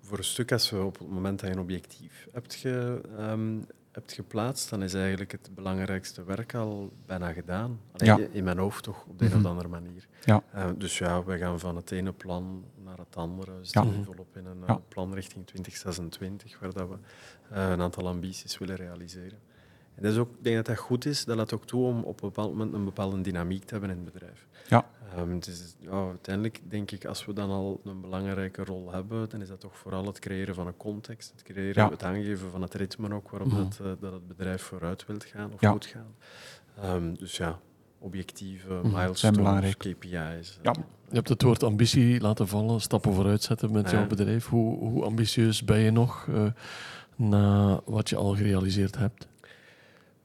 Voor een stuk, als we op het moment dat je een objectief hebt, ge, ehm, hebt geplaatst, dan is eigenlijk het belangrijkste werk al bijna gedaan. Allee, Ja. In mijn hoofd toch, op de een Mhm. of andere manier. Ja. Eh, dus ja, we gaan van het ene plan naar het andere. We Ja. staan Mhm. volop in een eh, Ja. plan richting 2026, waar dat we eh, een aantal ambities willen realiseren. En dat is ook, ik denk dat dat goed is. Dat laat ook toe om op een bepaald moment een bepaalde dynamiek te hebben in het bedrijf. Ja. Ehm, het is, ja, uiteindelijk denk ik, als we dan al een belangrijke rol hebben, dan is dat toch vooral het creëren van een context, het, creëren, Ja. het aangeven van het ritme ook waarop Mhm. dat, eh, dat het bedrijf vooruit wilt gaan of Ja. moet gaan. Ehm, dus ja, objectieve, Mhm, milestones. KPI's. eh, Ja. Je hebt het woord ambitie laten vallen, stappen vooruit zetten met jouw bedrijf. Hoe, hoe ambitieus ben je nog eh, na wat je al gerealiseerd hebt?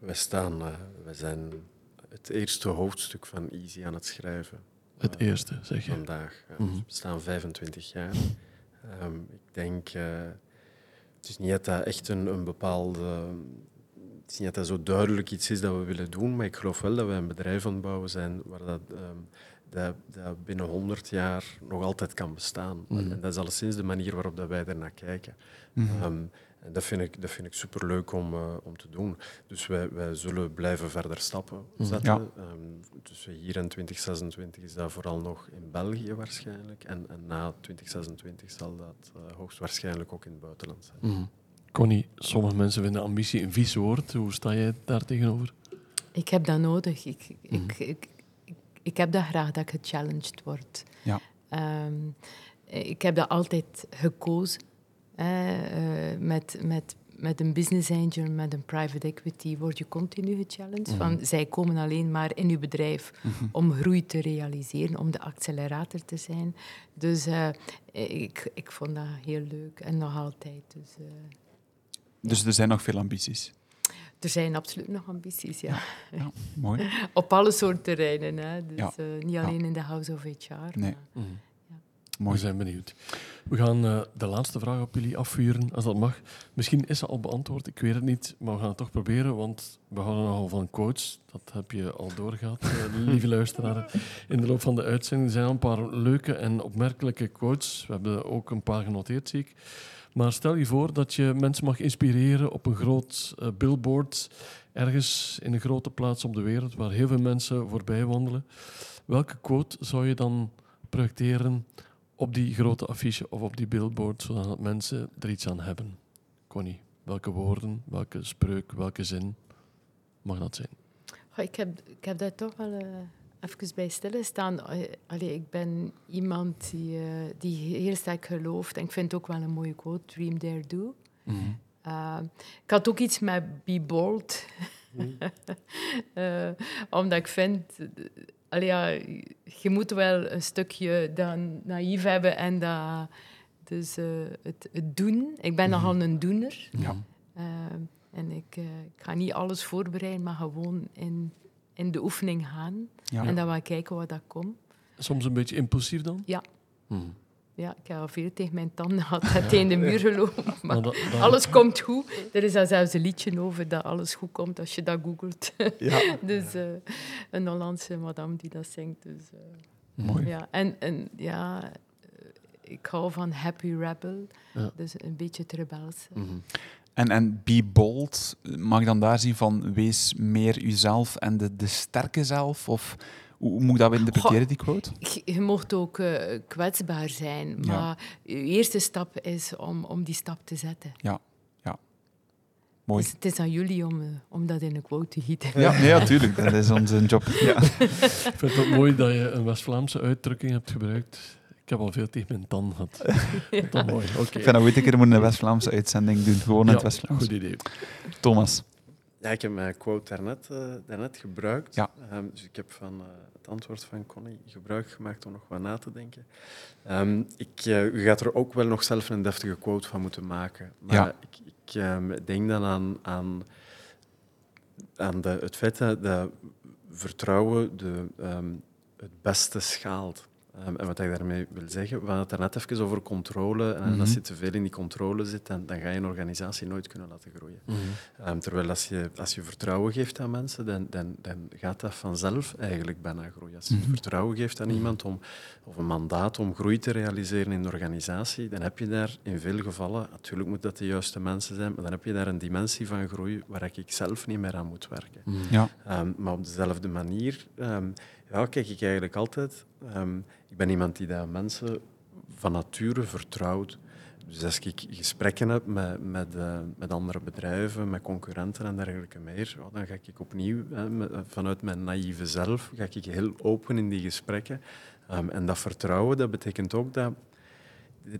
We, staan, eh, we zijn het eerste hoofdstuk van Easy aan het schrijven. Het eh, eerste, zeg je. Vandaag. Eh, Mhm. We staan 25 jaar. Ehm, ik denk, het is niet dat dat echt een, een bepaalde. Het is niet dat dat zo duidelijk iets is dat we willen doen, maar ik geloof wel dat we een bedrijf aan het bouwen zijn waar dat, ehm, dat, dat binnen 100 jaar nog altijd kan bestaan. Mhm. En dat is alleszins de manier waarop dat wij ernaar kijken. Ehm, en dat vind ik, dat vind ik superleuk om, eh, om te doen. Dus wij, wij zullen blijven verder stappen Mhm. zetten. Ja. Ehm, tussen hier en 2026 is dat vooral nog in België waarschijnlijk. En, en na 2026 zal dat eh, hoogstwaarschijnlijk ook in het buitenland zijn. Mhm. Connie, sommige mensen vinden ambitie een vies woord. Hoe sta jij daar tegenover? ik heb dat nodig. Ik, ik, Mhm. ik, ik, ik heb dat graag, dat ik gechallenged word. Ja. Ehm, ik heb dat altijd gekozen. Eh, met, met, met een business angel, met een private equity, word je continu gechallenged. Mhm. Van, zij komen alleen maar in je bedrijf Mhm. om groei te realiseren, om de accelerator te zijn. Dus eh, ik, ik vond dat heel leuk en nog altijd. Dus, eh, Dus er zijn nog veel ambities. er zijn absoluut nog ambities, ja. Ja, mooi. Op alle soorten terreinen. Hè. Dus, Ja. eh, niet alleen in de House of HR. Nee. maar- We mooi. zijn benieuwd. We gaan eh, de laatste vraag op jullie afvuren, als dat mag. Misschien is ze al beantwoord, ik weet het niet, maar we gaan het toch proberen, want we houden nogal van quotes. Dat heb je al doorgehad, eh, lieve luisteraar. In de loop van de uitzending zijn al een paar leuke en opmerkelijke quotes. We hebben ook een paar genoteerd, zie ik. Maar stel je voor dat je mensen mag inspireren op een groot eh, billboard, ergens in een grote plaats op de wereld, waar heel veel mensen voorbij wandelen. Welke quote zou je dan projecteren op die grote affiche of op die billboard, zodat mensen er iets aan hebben. Connie, welke woorden, welke spreuk, welke zin mag dat zijn? Goh, ik, heb, ik heb daar toch wel eh, even bij stilgestaan. Eh, Allee, ik ben iemand die, eh, die heel sterk gelooft. En ik vind het ook wel een mooie quote, Dream, Dare, Do. Uh, ik had ook iets met Be Bold. uh, omdat ik vind... Allee, ja, je moet wel een stukje dat naïef hebben en dat... Dus uh, het, het, doen. Ik ben nogal een doener. Ja. en ik, ik, ga niet alles voorbereiden, maar gewoon in, in de oefening gaan. Ja. En dan wel kijken wat dat komt. Soms een beetje impulsief dan? Ja. Hmm. Ja, ik heb al veel tegen mijn tanden gehad, dat tegen de muur gelopen. Maar, Maar dat- dat- alles komt goed. Er is daar zelfs een liedje over dat alles goed komt als je dat googelt. Ja. dus uh, een Hollandse madame die dat zingt. Dus, uh, Mooi. Ja, en, en ja, ik hou van Happy Rebel. Ja. Dus een beetje het rebelse. Mhm. En, en be bold, mag ik dan daar zien van wees meer uzelf en de, de sterke zelf? Of Hoe, moet ik dat interpreteren, die quote? Je, je mocht ook eh, kwetsbaar zijn, Ja. maar je eerste stap is om, om die stap te zetten. Mooi. Dus het is aan jullie om, eh, om dat in een quote te gieten. Ja, nee, natuurlijk. Dat is onze job. Ja. Ik vind het ook mooi dat je een West-Vlaamse uitdrukking hebt gebruikt. Ik heb al veel tegen mijn tan gehad. Dat mooi, oké. Ik vind dat we ooit een keer moeten een West-Vlaamse uitzending doen. Gewoon in Ja, het West-Vlaams. Goed idee. Thomas. Ja, ik heb mijn quote daarnet, eh, daarnet gebruikt. Ja. Ehm, dus ik heb van eh, het antwoord van Connie gebruik gemaakt om nog wat na te denken. Ehm, ik, eh, u gaat er ook wel nog zelf een deftige quote van moeten maken. Maar Ja. ik, ik ehm, denk dan aan, aan, aan de, het feit dat, vertrouwen de, het beste schaalt. Ehm, en wat ik daarmee wil zeggen, we hadden het daarnet even over controle. En Mhm. als je te veel in die controle zit, dan, dan ga je een organisatie nooit kunnen laten groeien. Mhm. Ehm, terwijl als je, als je vertrouwen geeft aan mensen, dan, dan, dan gaat dat vanzelf eigenlijk bijna groeien. Als je Mhm. vertrouwen geeft aan iemand om, of een mandaat om groei te realiseren in de organisatie, dan heb je daar in veel gevallen, natuurlijk moet dat de juiste mensen zijn, maar dan heb je daar een dimensie van groei waar ik zelf niet meer aan moet werken. Ja. Ehm, maar op dezelfde manier ehm, ja, kijk ik eigenlijk altijd. ehm, ik ben iemand die dat mensen van nature vertrouwt. Dus als ik gesprekken heb met, met, eh, met andere bedrijven, met concurrenten en dergelijke meer, dan ga ik opnieuw, hè, vanuit mijn naïeve zelf, ga ik heel open in die gesprekken. Ehm, en dat vertrouwen, dat betekent ook dat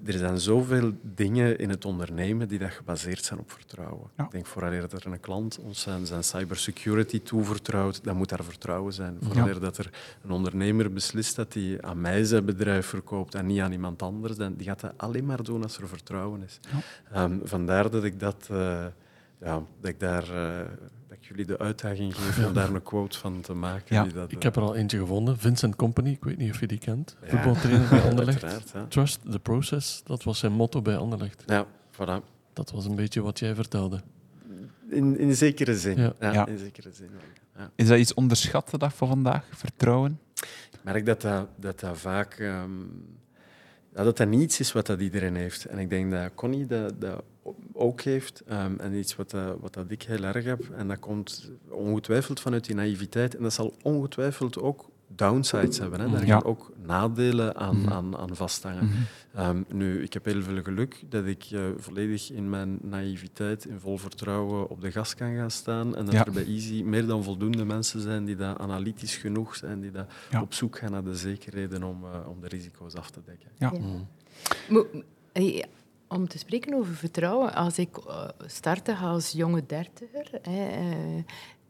er zijn zoveel dingen in het ondernemen die dat gebaseerd zijn op vertrouwen. Ja. Ik denk vooral dat er een klant ons zijn, zijn cybersecurity toevertrouwt, dan moet daar vertrouwen zijn. Vooral dat er een ondernemer beslist dat hij aan mij zijn bedrijf verkoopt en niet aan iemand anders, dan die gaat dat alleen maar doen als er vertrouwen is. Ja. Ehm, vandaar dat ik dat... eh, ja, dat ik daar eh, ik jullie de uitdaging geef om daar een quote van te maken. Ja. die dat, Ik heb er al eentje gevonden. Vincent Company, ik weet niet of je die kent. Ja. Voetbaltrainer bij Anderlecht. Trust the process, dat was zijn motto bij Anderlecht. Ja, voilà. Dat was een beetje wat jij vertelde. In, in zekere zin. Ja. Ja. Ja. In zekere zin. wel, Ja. Is dat iets onderschat de dag van vandaag? Vertrouwen? Ik merk dat dat, dat, dat vaak... ehm, ja, dat dat niet iets is wat dat iedereen heeft. En ik denk dat Connie dat, dat ook heeft. ehm, en iets wat, dat, wat dat ik heel erg heb. En dat komt ongetwijfeld vanuit die naïviteit. En dat zal ongetwijfeld ook downsides hebben. Hè. Daar Ja. gaan ook nadelen aan, Mhm. aan, aan vasthangen. Mhm. Ehm, nu, ik heb heel veel geluk dat ik eh, volledig in mijn naïviteit, in vol vertrouwen op de gas kan gaan staan. En dat Ja. er bij Easy meer dan voldoende mensen zijn die dat analytisch genoeg zijn, die dat Ja. op zoek gaan naar de zekerheden om, eh, om de risico's af te dekken. Ja. Ja. Mhm. Om te spreken over vertrouwen, als ik eh, startte als jonge dertiger, eh,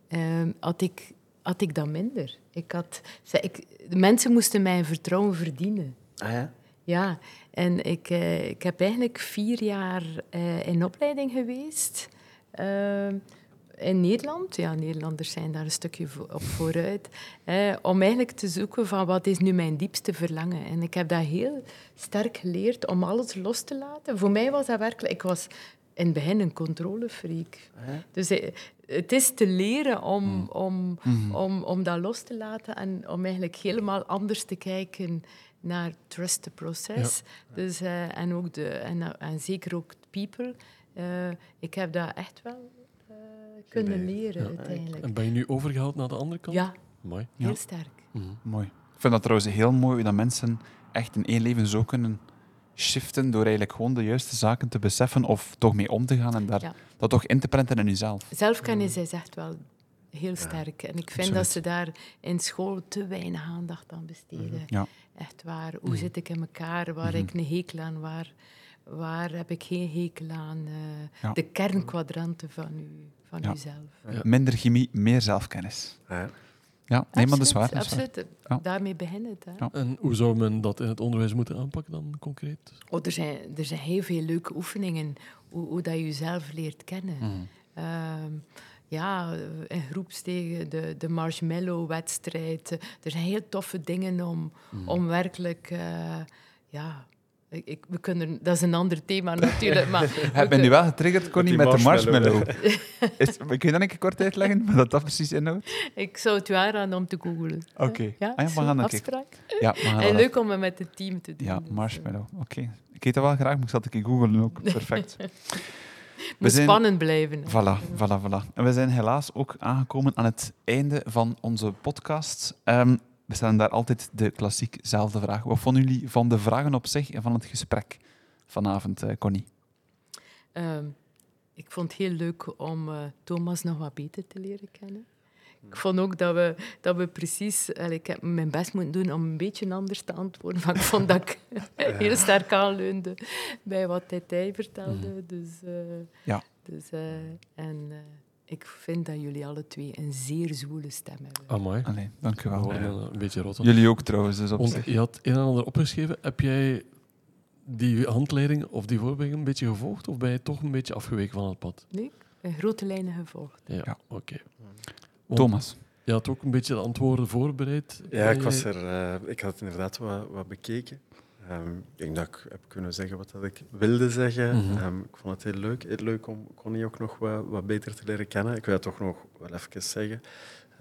eh, had, ik, had ik dat minder. Ik had, ik, de mensen moesten mijn vertrouwen verdienen. Ah ja? Ja, en ik, eh, ik heb eigenlijk vier jaar eh, in opleiding geweest. Eh, in Nederland, ja, Nederlanders zijn daar een stukje op vooruit, eh, om eigenlijk te zoeken van wat is nu mijn diepste verlangen. En ik heb dat heel sterk geleerd om alles los te laten. Voor mij was dat werkelijk... Ik was in het begin een controlefreak. Dus eh, het is te leren om, om, Mhm. om, om dat los te laten en om eigenlijk helemaal anders te kijken naar trust the process. Dus, eh, en, ook de, en, en zeker ook people. Eh, ik heb dat echt wel eh, kunnen leren Ja. uiteindelijk. En ben je nu overgehaald naar de andere kant? Ja, Mooi. Ja. heel sterk. Mhm. Mooi. Ik vind dat trouwens heel mooi hoe dat mensen echt in één leven zo kunnen shiften door eigenlijk gewoon de juiste zaken te beseffen of toch mee om te gaan en daar, Ja. dat toch in te prenten in jezelf. Zelfkennis is echt wel heel sterk. En ik vind absoluut. dat ze daar in school te weinig aandacht aan besteden. Ja. Echt waar. Hoe Mhm. zit ik in elkaar? Waar Mhm. heb ik een hekel aan? Waar, waar heb ik geen hekel aan? Eh, Ja. De kernkwadranten van, u, van. Ja. Minder chemie, meer zelfkennis. Ja. Ja, nee, maar dat is waar. Absoluut, Dat is waar. absoluut. Ja. Daarmee begint het. Hè. Ja. En hoe zou men dat in het onderwijs moeten aanpakken dan concreet? Oh, er, zijn, er zijn heel veel leuke oefeningen hoe, hoe dat je jezelf leert kennen. Mhm. Ehm, ja, in groepstegen, de, de marshmallow-wedstrijd. Er zijn heel toffe dingen om, Mhm. om werkelijk... eh, ja, ik, ik- we kunnen, dat is een ander thema natuurlijk, maar... we Heb je nu wel getriggerd, Connie, Met met, de marshmallow. Is, kun je dat een keer kort uitleggen, wat dat precies inhoudt? Ik zou het u aanraden om te googlen. Oké. Ja, Ah ja, we gaan afspraak. Ja, we gaan En leuk om het met het team te doen. Ja, dus, eh, marshmallow. Oké. Ik eet dat wel graag, maar ik zal het een keer googlen ook. Perfect. Moet zijn- spannend blijven. Voilà, voilà, voilà. En we zijn helaas ook aangekomen aan het einde van onze podcast. Ehm, we stellen daar altijd de klassiekzelfde vraag. Wat vonden jullie van de vragen op zich en van het gesprek vanavond, eh, Connie? Ehm, ik vond het heel leuk om eh, Thomas nog wat beter te leren kennen. Ik vond ook dat we, dat we precies... ik heb mijn best moeten doen om een beetje anders te antwoorden, maar ik vond dat ik heel sterk aanleunde bij wat hij, vertelde. Dus, eh, Ja. Dus, en ik vind dat jullie alle twee een zeer zwoele stem hebben. Amai. Allee, dank u We wel. worden een beetje rot. Jullie ook trouwens, dus op Want zich. je had een en ander opgeschreven. Heb jij die handleiding of die voorbereiding een beetje gevolgd? Of ben je toch een beetje afgeweken van het pad? Nee, in grote lijnen gevolgd. Ja, Ja. oké. Thomas. Je had ook een beetje de antwoorden voorbereid. Ja, ik, Kan was er, eh, ik had het inderdaad wat, wat bekeken. Ehm, ik denk dat ik heb kunnen zeggen wat dat ik wilde zeggen. Mhm. Ehm, ik vond het heel leuk. Heel leuk om Connie ook nog wat, wat beter te leren kennen. Ik wil het toch nog wel even zeggen.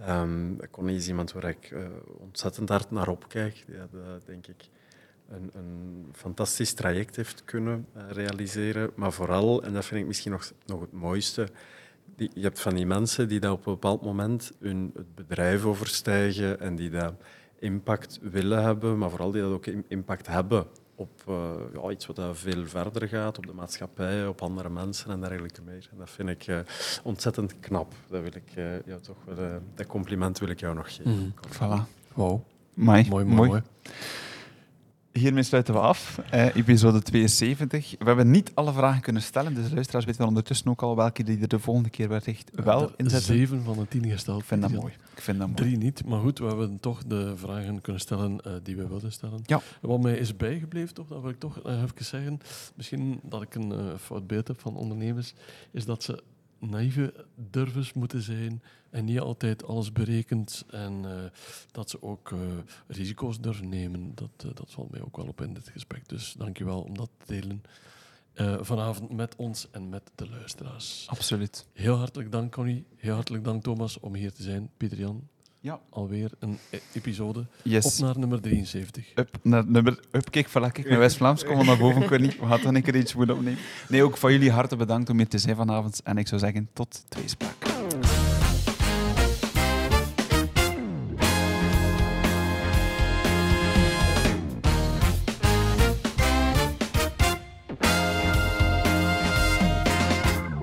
Ehm Connie is iemand waar ik eh, ontzettend hard naar opkijk. Ja, dat denk ik een, een fantastisch traject heeft kunnen eh, realiseren. Maar vooral, en dat vind ik misschien nog, nog het mooiste, die, je hebt van die mensen die dat op een bepaald moment hun het bedrijf overstijgen en die dat impact willen hebben, maar vooral die dat ook im- impact hebben op eh, ja, iets wat veel verder gaat, op de maatschappij, op andere mensen en dergelijke meer. En dat vind ik eh, ontzettend knap. Dat, wil ik, eh, jou toch wel, eh, dat compliment wil ik jou nog geven. Mhm. Voilà. Wauw, Mai, mooi, mooi, mooi. Hiermee sluiten we af. Eh, episode 72. We hebben niet alle vragen kunnen stellen, dus luisteraars weten ondertussen ook al welke die er de volgende keer wellicht wel inzetten. Zeven van de tien gesteld. Ik vind dat mooi. Ik vind dat mooi. Drie niet, maar goed, we hebben toch de vragen kunnen stellen eh, die we wilden stellen. Ja. Wat mij is bijgebleven, toch, dat wil ik toch eh, even zeggen, misschien dat ik een fout beeld heb van ondernemers, is dat ze naïeve durvers moeten zijn en niet altijd alles berekend en eh, dat ze ook eh, risico's durven nemen. Dat, eh, dat valt mij ook wel op in dit gesprek. Dus dank je wel om dat te delen vanavond met ons en met de luisteraars. Absoluut. Heel hartelijk dank, Connie. Heel hartelijk dank, Thomas, om hier te zijn. Pieter Jan, Ja. alweer een e- episode. Yes. Op naar nummer 73. Up naar nummer. Up, kijk, voilà, kijk, naar West-Vlaams. Kom maar naar boven, Connie. We gaan dan een keer iets moeten opnemen. Nee, ook van jullie harte bedankt om hier te zijn vanavond. En ik zou zeggen, tot tweespraak.